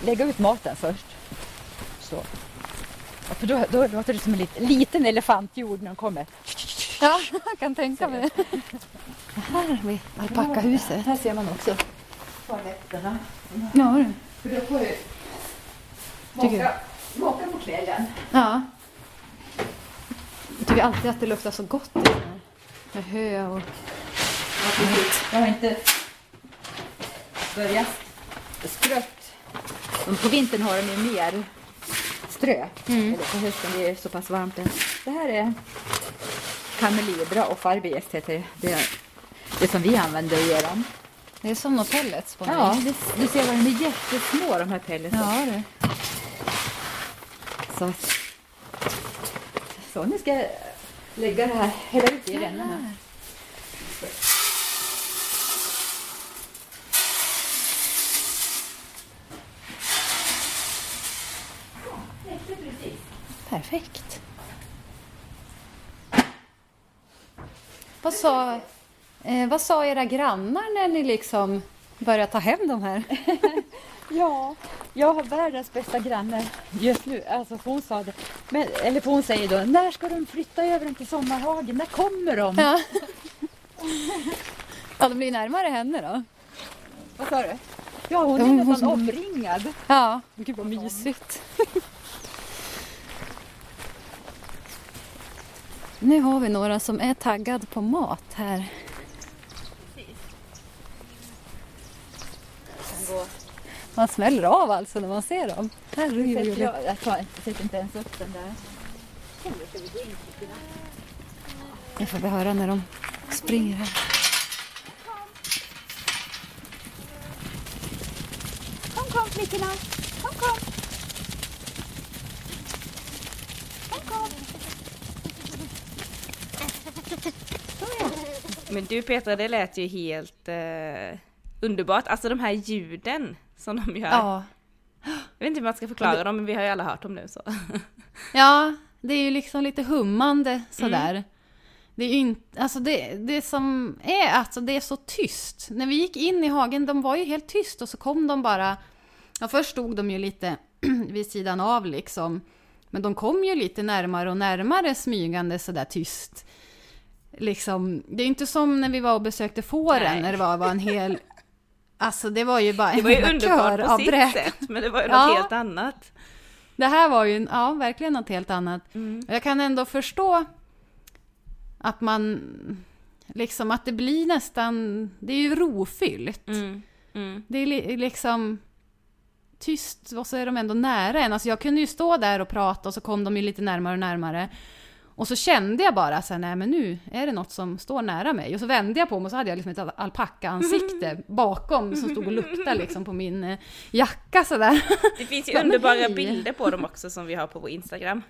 lägga ut maten först. Så. Ja, för då, då låter det som en lit, liten elefantjord när de kommer. Ja, jag kan tänka mig. Här har vi alpackahuset. Här ser man också toaletterna. Ja, du. För då får ju många, många på kvällen. Ja. Jag tycker alltid att det luktar så gott i den här. Med hö och... Jag har inte börjat strött. Men På vintern har de ju mer strö. Eller på hösten, det är så pass varmt. Det här är kamelibra och farbejäst heter det. det. Det som vi använder göra dem. Det är som något pellets på mig. Ja, du, du ser vad de är jättesmå de här pelletsen. Ja, du. Så, så nu ska jag lägga det här, hälla ut det i rännorna. Perfekt. Vad sa, eh, vad sa era grannar när ni liksom började ta hem de här? Ja, jag har världens bästa granne just nu. Alltså hon sa det. Men, eller hon säger då, när ska de flytta över dem till sommarhagen? När kommer de? Ja. ja, de blir närmare henne då. Vad sa du? Ja, hon är hon- nästan hon- omringad. Ja, gud vad mysigt. nu har vi några som är taggad på mat här. Man smäller av alltså när man ser dem. Herregud. Jag, jag, jag sätter inte ens upp den där. Nu får vi höra när de springer här. Kom, kom flickorna. Kom. Kom, Men du Petra, det lät ju helt eh, underbart. Alltså de här ljuden som de gör. Ja. Jag vet inte hur man ska förklara dem, men vi har ju alla hört dem nu så. ja, det är ju liksom lite hummande sådär. Det är ju inte, alltså det, det som är, alltså det är så tyst. När vi gick in i hagen, de var ju helt tyst och så kom de bara, ja först stod de ju lite vid sidan av liksom. Men de kom ju lite närmare och närmare smygande sådär tyst. Liksom, det är inte som när vi var och besökte fåren Nej. när det var, var en hel Alltså det var ju bara Det var ju underbart på sitt bräk. sätt, men det var ju Ja. något helt annat. Det här var ju, ja, verkligen något helt annat. Mm. Jag kan ändå förstå att man, liksom att det blir nästan, det är ju rofyllt. Mm. Mm. Det är li, liksom tyst och så är de ändå nära en. Alltså jag kunde ju stå där och prata och så kom de ju lite närmare och närmare. Och så kände jag bara så här, nej men nu är det något som står nära mig. Och så vände jag på mig och så hade jag liksom ett alpacka-ansikte bakom som stod och luktade liksom på min eh, jacka sådär. Det finns ju underbara hej. bilder på dem också som vi har på vår Instagram.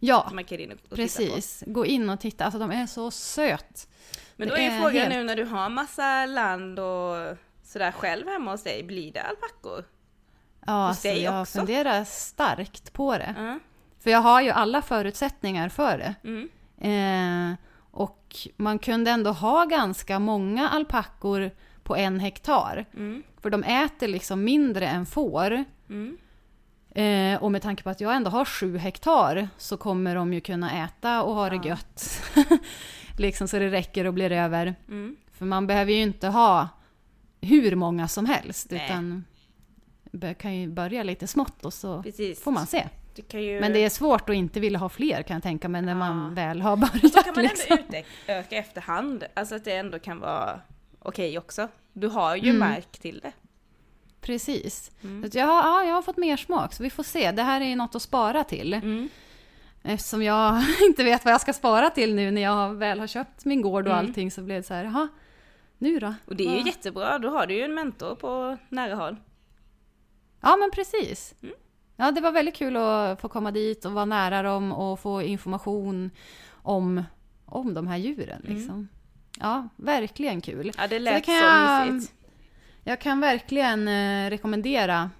Ja, in precis. Gå in och titta, alltså de är så söt. Men då är är frågan helt- nu när du har massa land och sådär själv hemma hos dig, blir det alpackor? Ja, alltså jag också? funderar starkt på det. Ja. För jag har ju alla förutsättningar för det. Mm. Eh, och man kunde ändå ha ganska många alpackor på en hektar. Mm. För de äter liksom mindre än får. Mm. Eh, och med tanke på att jag ändå har sju hektar så kommer de ju kunna äta och ha det gött. liksom så det räcker och blir över. Mm. För man behöver ju inte ha hur många som helst. Nej. Utan kan ju börja lite smått och så Precis. får man se. Kan ju... Men det är svårt att inte vilja ha fler kan jag tänka mig när man Ja. väl har Så kan börjat. man ändå Liksom. utöka efterhand. Alltså att det ändå kan vara okej också. Du har ju Mm. märk till det. Precis. Mm. Jag, har, ja, jag har fått mer smak så vi får se. Det här är ju något att spara till. Mm. Eftersom jag inte vet vad jag ska spara till nu när jag väl har köpt min gård och Mm. allting så blev det så här, jaha, nu då? Och det är ju Vad- jättebra, då har du ju en mentor på nära håll. Ja men precis. Mm. Ja, det var väldigt kul att få komma dit och vara nära dem och få information om, om de här djuren. Liksom. Ja, verkligen kul. Ja, det Så lät kan så, jag- mysigt. Jag kan verkligen eh, rekommendera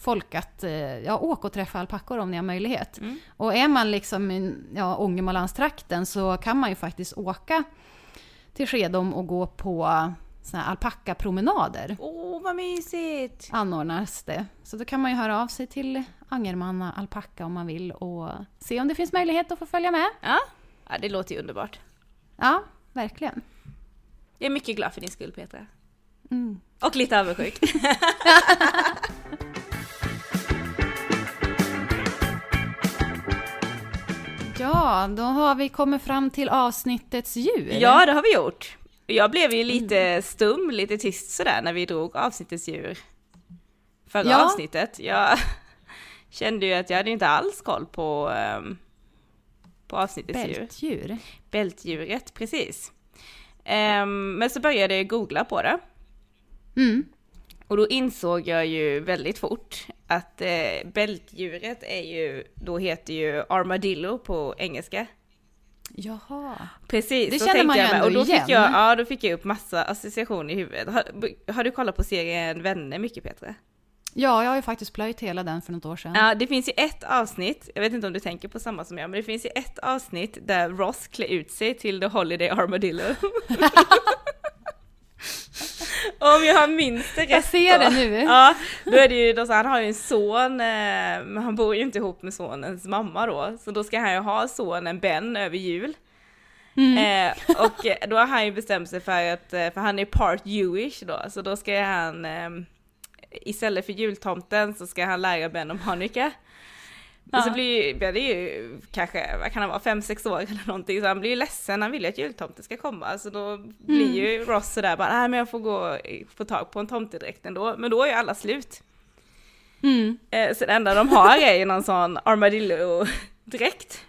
folk att eh, ja, åka och träffa alpackor om ni har möjlighet. Mm. Och är man liksom i ja, Ångermanlandstrakten så kan man ju faktiskt åka till Skedom och gå på såna här alpackapromenader. Åh, vad mysigt! Anordnas det. Så då kan man ju höra av sig till Angermanna alpacka om man vill och se om det finns möjlighet att få följa med. Ja, ja det låter ju underbart. Ja, verkligen. Jag är mycket glad för din skull Petra. Mm. Och lite avundsjuk. Ja, då har vi kommit fram till avsnittets djur. ja, det har vi gjort. Jag blev ju lite stum, lite tyst sådär när vi drog avsnittets djur. Förra Ja. avsnittet. Jag kände ju att jag hade inte alls koll på, ehm, på avsnittets djur. Bältdjur. Bältdjuret, precis. Ehm, men så började jag googla på det. Mm. Och då insåg jag ju väldigt fort att eh, bältdjuret är ju, då heter ju armadillo på engelska. Jaha. Precis, Det känner man ju ändå Och då igen. fick jag, ja, då fick jag upp massa associationer i huvudet. Har, har du kollat på serien Vänner mycket Petra? Ja, jag har ju faktiskt plöjt hela den för något år sedan. Ja, det finns ju ett avsnitt, jag vet inte om du tänker på samma som jag, men det finns ju ett avsnitt där Ross klär ut sig till The Holiday Armadillo. om jag minns det rätt Jag ser det nu. Ja, då är det ju då så han har ju en son, eh, men han bor ju inte ihop med sonens mamma då, så då ska han ju ha sonen Ben över jul. Mm. Eh, och då har han ju bestämt sig för att, eh, för han är part Jewish då, så då ska han eh, istället för jultomten så ska han lära Ben om Hanukkah. Och så Ja. blir ju, Ben är ju kanske, vad kan han vara, fem sex år eller någonting, så han blir ju ledsen, han vill ju att jultomten ska komma. Så då blir ju Ross sådär bara, nej men jag får gå få tag på en tomtedräkt ändå. Men då är ju alla slut. Mm. Eh, så det enda de har är ju någon sån armadillo-dräkt.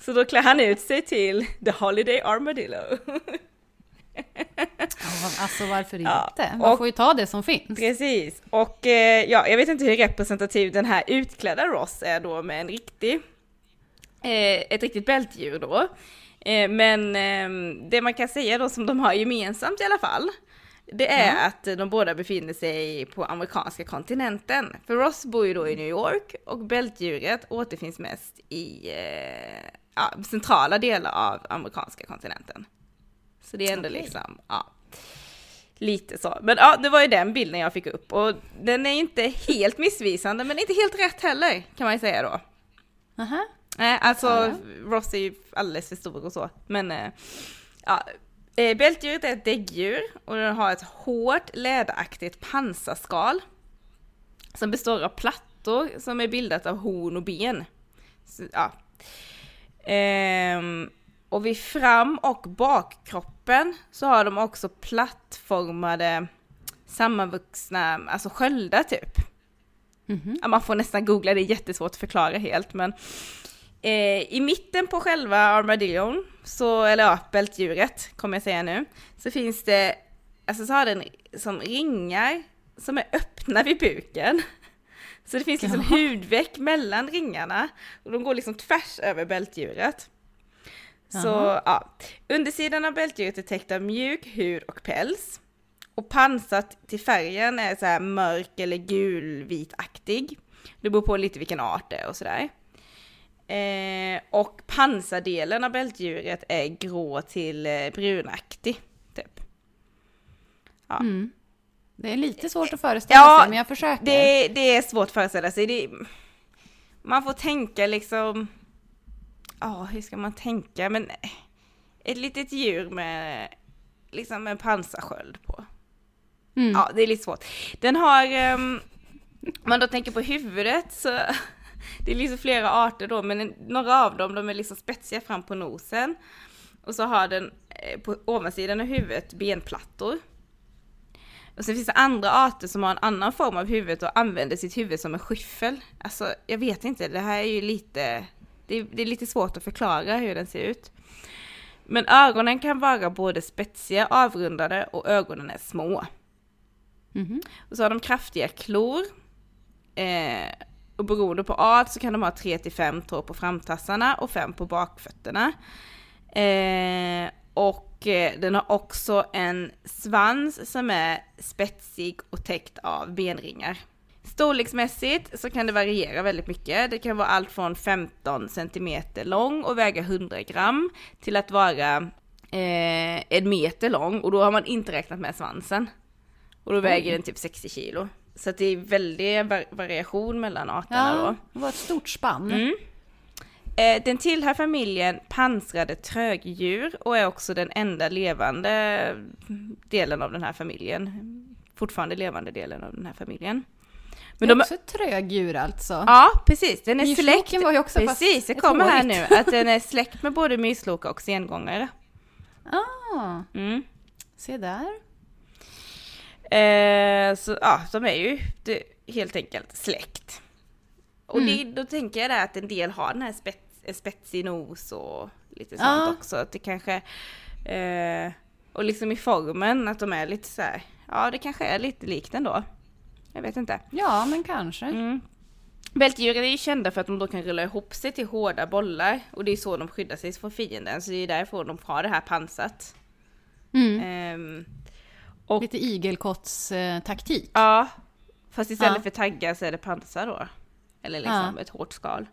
Så då klär han ut sig till The Holiday Armadillo. Ja, alltså varför Ja, inte? Man och- får ju ta det som finns. Precis, och eh, ja, jag vet inte hur representativ den här utklädda Ross är då med en riktig, eh, ett riktigt bältdjur då. Eh, men eh, det man kan säga då som de har gemensamt i alla fall, det är att de båda befinner sig på amerikanska kontinenten. För Ross bor ju då i New York och bältdjuret återfinns mest i eh, ja, centrala delar av amerikanska kontinenten. Så det är ändå Okej. liksom, ja. Lite så. Men ja, det var ju den bilden jag fick upp och den är inte helt missvisande men inte helt rätt heller kan man ju säga då. Aha. Nej, alltså Ja. Ross är ju alldeles för stor och så. Men eh, ja, eh, bältdjuret är ett däggdjur och den har ett hårt läderaktigt pansarskal. Som består av plattor som är bildat av horn och ben. Så, ja. Ehm, och vid fram och bakkroppen så har de också plattformade sammanvuxna, alltså sköldar typ. Mhm. Ja, man får nästan googla, det är jättesvårt att förklara helt men eh, i mitten på själva armadillon, så, eller ja, bältdjuret kommer jag säga nu, så finns det, alltså så har den som ringar som är öppna vid buken. Så det finns liksom Jaha. hudveck mellan ringarna och de går liksom tvärs över bältdjuret. Så ja, undersidan av bältdjuret är täckt av mjuk hud och päls. Och pansat till färgen är så här mörk eller gulvitaktig. Det beror på lite vilken art det är och sådär. Eh, och pansardelen av bältdjuret är grå till eh, brunaktig, typ. Ja. Mm. Det är lite svårt att föreställa Ja, sig, men jag försöker. Det, det är svårt att föreställa sig. Det, man får tänka liksom, ja hur ska man tänka, men eh, ett litet djur med liksom en pansarsköld på. Mm. Ja, det är lite svårt. Den har, um, om man då tänker på huvudet så, det är liksom flera arter då, men en- några av dem de är liksom spetsiga fram på nosen. Och så har den eh, på ovansidan av huvudet benplattor. Och sen finns det andra arter som har en annan form av huvudet och använder sitt huvud som en skyffel. Alltså, jag vet inte, det här är ju lite, det är, det är lite svårt att förklara hur den ser ut. Men ögonen kan vara både spetsiga, avrundade och ögonen är små. Mhm. Och så har de kraftiga klor. Eh, och beroende på art så kan de ha 3 till 5 tår på framtassarna och 5 på bakfötterna. Eh, och eh, den har också en svans som är spetsig och täckt av benringar. Storleksmässigt så kan det variera väldigt mycket. Det kan vara allt från 15 cm lång och väga 100 gram till att vara eh, en meter lång och då har man inte räknat med svansen. Och då väger den typ 60 kilo. Så det är väldig variation mellan arterna ja, då. Det var ett stort spann. Mm. Eh, den tillhör familjen pansrade trögdjur och är också den enda levande delen av den här familjen. Fortfarande levande delen av den här familjen. Men det är de... också ett trögdjur alltså? Ja, precis. Den är släkt. var ju också Precis, det kommer här nu att den är släkt med både mysloka och sengångare. Ah, mm. se där. Eh, så ja, de är ju det, helt enkelt släkt. Och mm. det, då tänker jag där att en del har den här spets, spetsig nos och lite sånt ah. också. Att det kanske, eh, och liksom i formen att de är lite så här, ja det kanske är lite likt ändå. Jag vet inte. Ja, men kanske. Mm. Bältdjuren är ju kända för att de då kan rulla ihop sig till hårda bollar och det är så de skyddar sig från fienden så det är därför de har det här pansat. Mm. Um, och, Lite igelkottstaktik. Ja, fast istället ja. för taggar så är det pansar då. Eller liksom ja. ett hårt skal.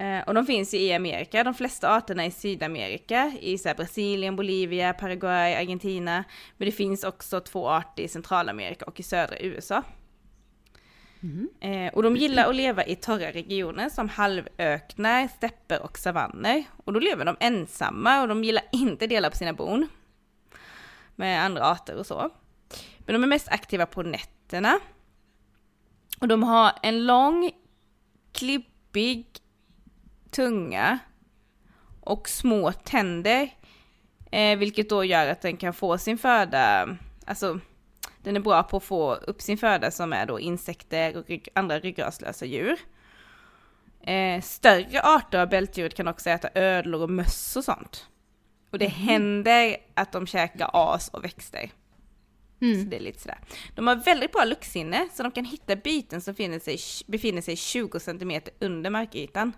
Uh, och de finns ju i Amerika, de flesta arterna i Sydamerika, i så Brasilien, Bolivia, Paraguay, Argentina. Men det finns också två arter i Centralamerika och i södra USA. Mm. Eh, och de gillar att leva i torra regioner som halvöknar, stäpper och savanner. Och då lever de ensamma och de gillar inte dela på sina bon med andra arter och så. Men de är mest aktiva på nätterna. Och de har en lång, klibbig tunga och små tänder. Eh, vilket då gör att den kan få sin föda, alltså den är bra på att få upp sin föda som är då insekter och rygg, andra ryggradslösa djur. Eh, större arter av bältdjuret kan också äta ödlor och möss och sånt. Och det mm. händer att de käkar as och växter. Mm. Så det är lite sådär. De har väldigt bra luktsinne så de kan hitta byten som befinner sig, befinner sig 20 cm under markytan.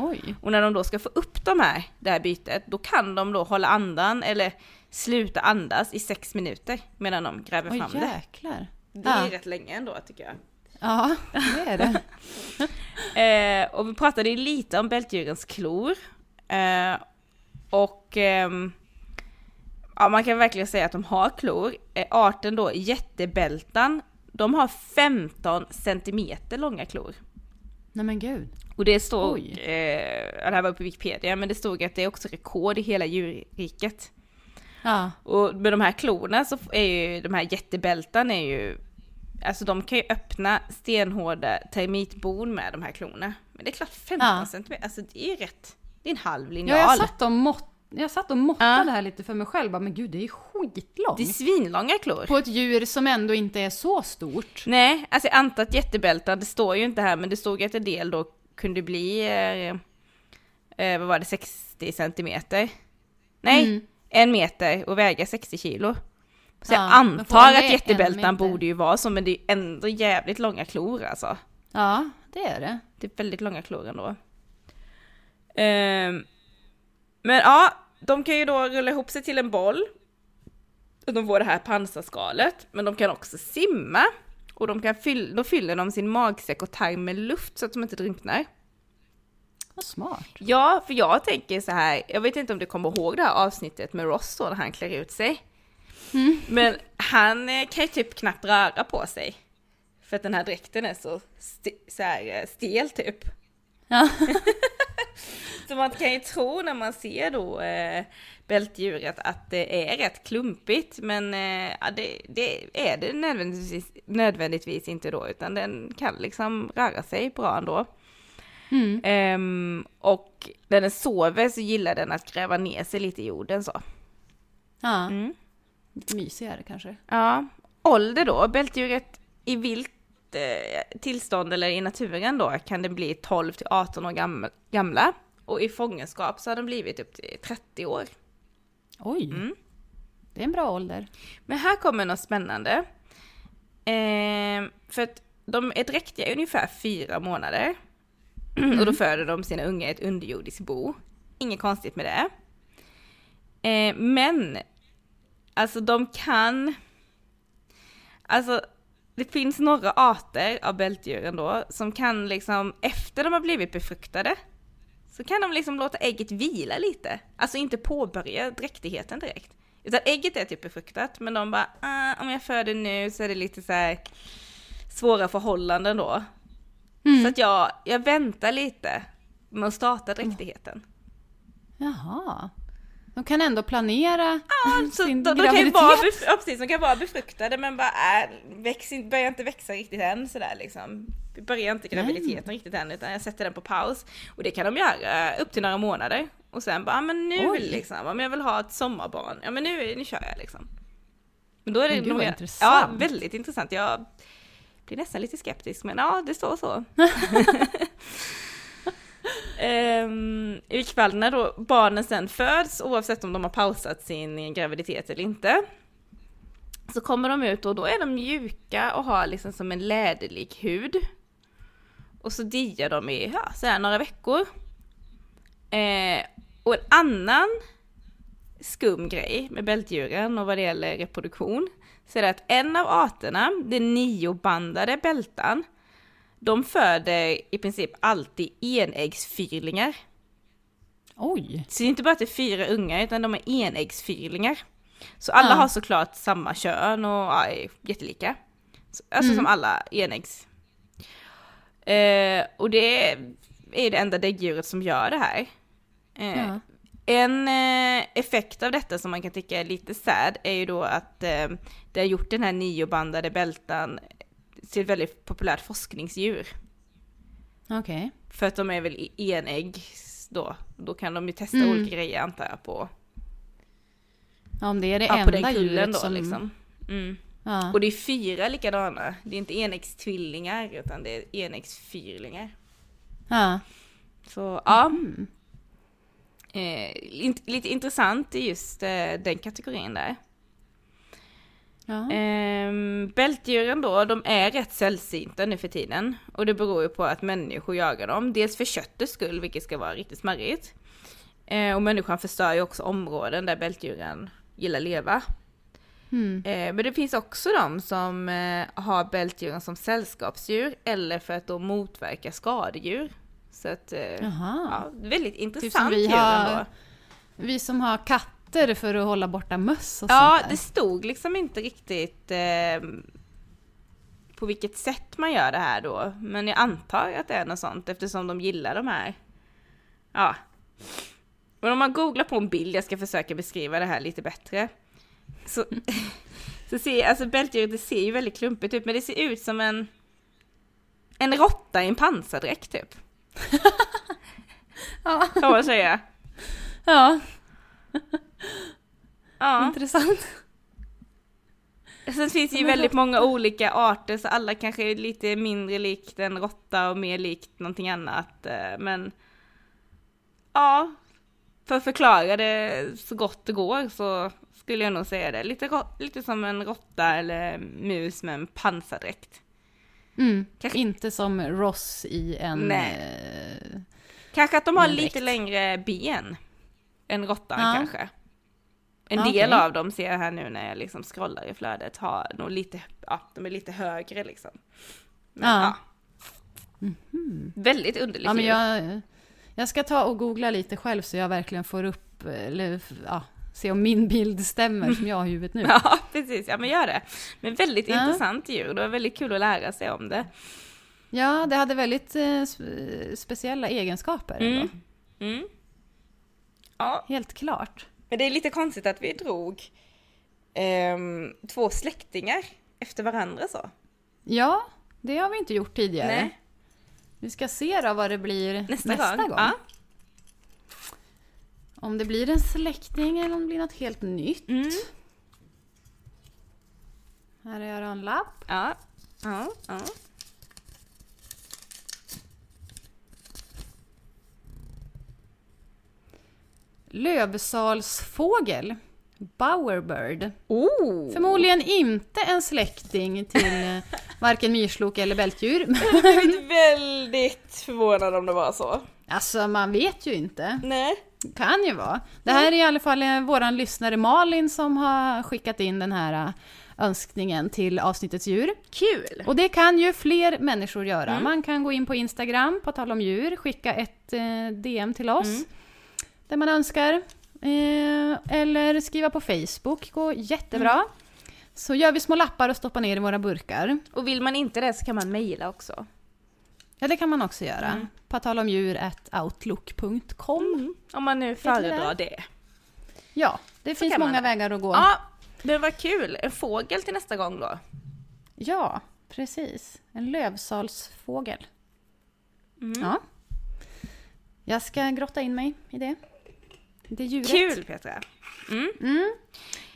Oj. Och när de då ska få upp de här, det här bytet, då kan de då hålla andan eller sluta andas i sex minuter medan de gräver Oj, fram jäklar. det. Det är ja. rätt länge ändå tycker jag. Ja, det är det. eh, och vi pratade lite om bältdjurens klor. Eh, och eh, ja, man kan verkligen säga att de har klor. Eh, arten då, jättebältan, de har 15 centimeter långa klor. Nej men gud. Och det stod, eh, det här var på Wikipedia, men det stod att det är också rekord i hela djurriket. Ja. Och med de här klorna så är ju, de här jättebältan är ju, alltså de kan ju öppna stenhårda termitbon med de här klorna. Men det är klart 15 ja. centimeter, alltså det är ju rätt, det är en halv linjal. Ja, jag satt och mått jag satt och måttade ja. här lite för mig själv, bara, men gud det är skitlångt. Det är svinlånga klor. På ett djur som ändå inte är så stort. Nej, alltså jag antar att jättebältan, det står ju inte här, men det stod att en del då kunde bli, eh, eh, vad var det, 60 centimeter? Nej, mm. en meter och väga 60 kilo. Så ja, jag antar att jättebältan borde ju vara så, men det är ändå jävligt långa klor alltså. Ja, det är det. Det är väldigt långa klor ändå. Um, men ja, de kan ju då rulla ihop sig till en boll. Och de får det här pansarskalet, men de kan också simma. Och de kan fylla, då fyller de sin magsäck och tarm med luft så att de inte drunknar. Vad smart. Ja, för jag tänker så här, jag vet inte om du kommer ihåg det här avsnittet med Ross då när han klär ut sig. Mm. Men han eh, kan ju typ knappt röra på sig. För att den här dräkten är så, st så här eh, stel typ. Ja. så man kan ju tro när man ser då eh, bältdjuret att det är rätt klumpigt, men eh, det, det, är det nödvändigtvis, nödvändigtvis inte då, utan den kan liksom röra sig bra ändå. Mm. Um, och när den sover så gillar den att gräva ner sig lite i jorden så. Ja, mm. lite mysigare kanske. Ja, ålder då, bältdjuret i vilt eh, tillstånd eller i naturen då kan det bli 12 till 18 år gamla. Och i fångenskap så har de blivit upp till 30 år. Oj! Mm. Det är en bra ålder. Men här kommer något spännande. Eh, för att de är dräktiga i ungefär fyra månader. Och då föder de sina unga i ett underjordiskt bo. Inget konstigt med det. Eh, men, alltså de kan... Alltså, det finns några arter av bältdjuren då som kan liksom, efter de har blivit befruktade, så kan de liksom låta ägget vila lite. Alltså inte påbörja dräktigheten direkt. Utan ägget är typ befruktat, men de bara, ah, om jag föder nu så är det lite så här svåra förhållanden då. Mm. Så att jag, jag väntar lite med att starta dräktigheten. Jaha. De kan ändå planera Ja, så sin de, de kan ju graviditet. vara, bef- ja, precis, de kan vara befruktade men bara äh, väx, börjar inte växa riktigt än sådär liksom. Börjar inte graviditeten riktigt än utan jag sätter den på paus. Och det kan de göra upp till några månader. Och sen bara, men nu Oj. liksom, om jag vill ha ett sommarbarn, ja men nu, nu kör jag liksom. Men då är det Men nog- intressant. Ja, väldigt intressant. Jag blir nästan lite skeptisk men ja, det står så. Ehm, I vilket fall när då barnen sen föds, oavsett om de har pausat sin graviditet eller inte, så kommer de ut och då är de mjuka och har liksom som en läderlik hud. Och så diar de i ja, så här några veckor. Eh, och en annan skum grej med bältdjuren och vad det gäller reproduktion, så är det att en av arterna, den niobandade bältan, de föder i princip alltid enäggsfyrlingar. Oj! Så det är inte bara att det är fyra ungar, utan de är enäggsfyrlingar. Så alla Ja. har såklart samma kön och ja, är jättelika. Så- Alltså som alla enäggs. Eh, och det är det enda däggdjuret som gör det här. Eh, Ja. En eh, effekt av detta som man kan tycka är lite sad är ju då att eh, det har gjort den här niobandade bältan till ett väldigt populärt forskningsdjur. Okej. För att de är väl enägg då. Då kan de ju testa Mm. olika grejer antar jag på, Ja, Om det är det ja, på enda den kullen djuret då som... liksom. Mm. Ja. Och det är fyra likadana. Det är inte enäggstvillingar utan det är enäggsfyrlingar. ja. Så ja, Mm. eh, lite intressant i just eh, den kategorin där. Ja. Ehm, bältdjuren då, de är rätt sällsynta nu för tiden. Och det beror ju på att människor jagar dem. Dels för köttets skull, vilket ska vara riktigt smarrigt. Eh, och människan förstör ju också områden där bältdjuren gillar leva. Mm. Eh, men det finns också de som eh, har bältdjuren som sällskapsdjur eller för att då motverka skadedjur. Så att, eh, ja, väldigt intressant vi djur har ändå. Vi som har katter för att hålla borta möss och Ja, sånt där. det stod liksom inte riktigt eh, på vilket sätt man gör det här då. Men jag antar att det är något sånt eftersom de gillar de här. Ja. Men om man googlar på en bild, jag ska försöka beskriva det här lite bättre. Så, så ser, alltså bältdjuret det ser ju väldigt klumpigt ut men det ser ut som en en råtta i en pansardräkt typ. Ja. Kan man säga. ja, Ja. intressant. Sen finns det ju väldigt många olika arter så alla kanske är lite mindre likt en råtta och mer likt någonting annat. eh, Men ja, för att förklara det så gott det går så skulle jag nog säga det. Lite, lite som en råtta eller mus med en pansardräkt. Mm. Kanske- Inte som Ross i en... Nej. eh, Kanske att de har lite längre ben än råttan Ja. kanske. En Ja, del av dem ser jag här nu när jag liksom scrollar i flödet har nog lite, ja de är lite högre liksom. Men, Ja. ja. Väldigt underligt Ja, men jag, jag ska ta och googla lite själv så jag verkligen får upp, eller ja, se om min bild stämmer som jag har i huvudet nu. Ja, precis. Ja, men gör det. Men väldigt Ja. intressant djur. Det var väldigt kul att lära sig om det. Ja, det hade väldigt eh, sp- speciella egenskaper. Mm. Mm. Ja, Helt klart. Men det är lite konstigt att vi drog ehm, två släktingar efter varandra så. Ja, det har vi inte gjort tidigare. Nej, Vi ska se då vad det blir nästa, nästa, gång. gång. Ja. Om det blir en släkting eller om det blir något helt nytt. Mm. Här är jag en lapp. Ja. Ja. ja. Lövsalsfågel Bowerbird. Oh! Förmodligen inte en släkting till eh, varken myrslok eller bältdjur. Jag hade väldigt förvånad om det var så. Alltså man vet ju inte. Nej. Kan ju vara. Det här är i alla fall eh, våran lyssnare Malin som har skickat in den här eh, önskningen till avsnittets djur. Kul! Och det kan ju fler människor göra. Man kan gå in på Instagram, på tal om djur, skicka ett eh, DM till oss. Där man önskar. Eh, eller skriva på Facebook, går jättebra. Så gör vi små lappar och stoppar ner i våra burkar. Och vill man inte det så kan man mejla också. Ja, det kan man också göra. På tal om djur, outlook.com. Om man nu föredrar det. Ja, det finns kan man många vägar att gå. Ja, det var kul. En fågel till nästa gång då. Ja, precis. En lövsalsfågel. Mm. Ja. Jag ska grotta in mig i det. Det djuret. Kul Petra! Mm.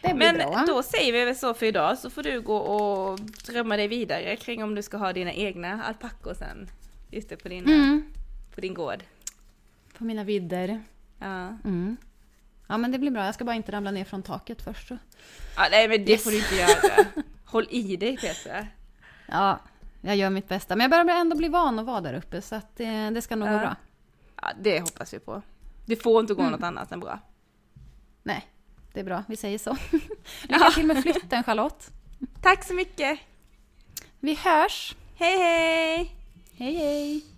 Det blir Men bra. då säger vi väl så för idag så får du gå och drömma dig vidare kring om du ska ha dina egna alpackor sen. Ute på din, Mm. på din gård. På mina vidder. Ja. Mm. Ja men det blir bra, jag ska bara inte ramla ner från taket först. Så. ja nej men det får du inte göra. Håll i dig Petra. Ja, jag gör mitt bästa. Men jag börjar ändå bli van att vara där uppe så att det, det ska nog gå Ja. bra. Ja, det hoppas vi på. Det får inte gå något annat än bra. Nej, det är bra. Vi säger så. Lycka till med flytten Charlotte. Tack så mycket! Vi hörs. Hej hej! Hej hej!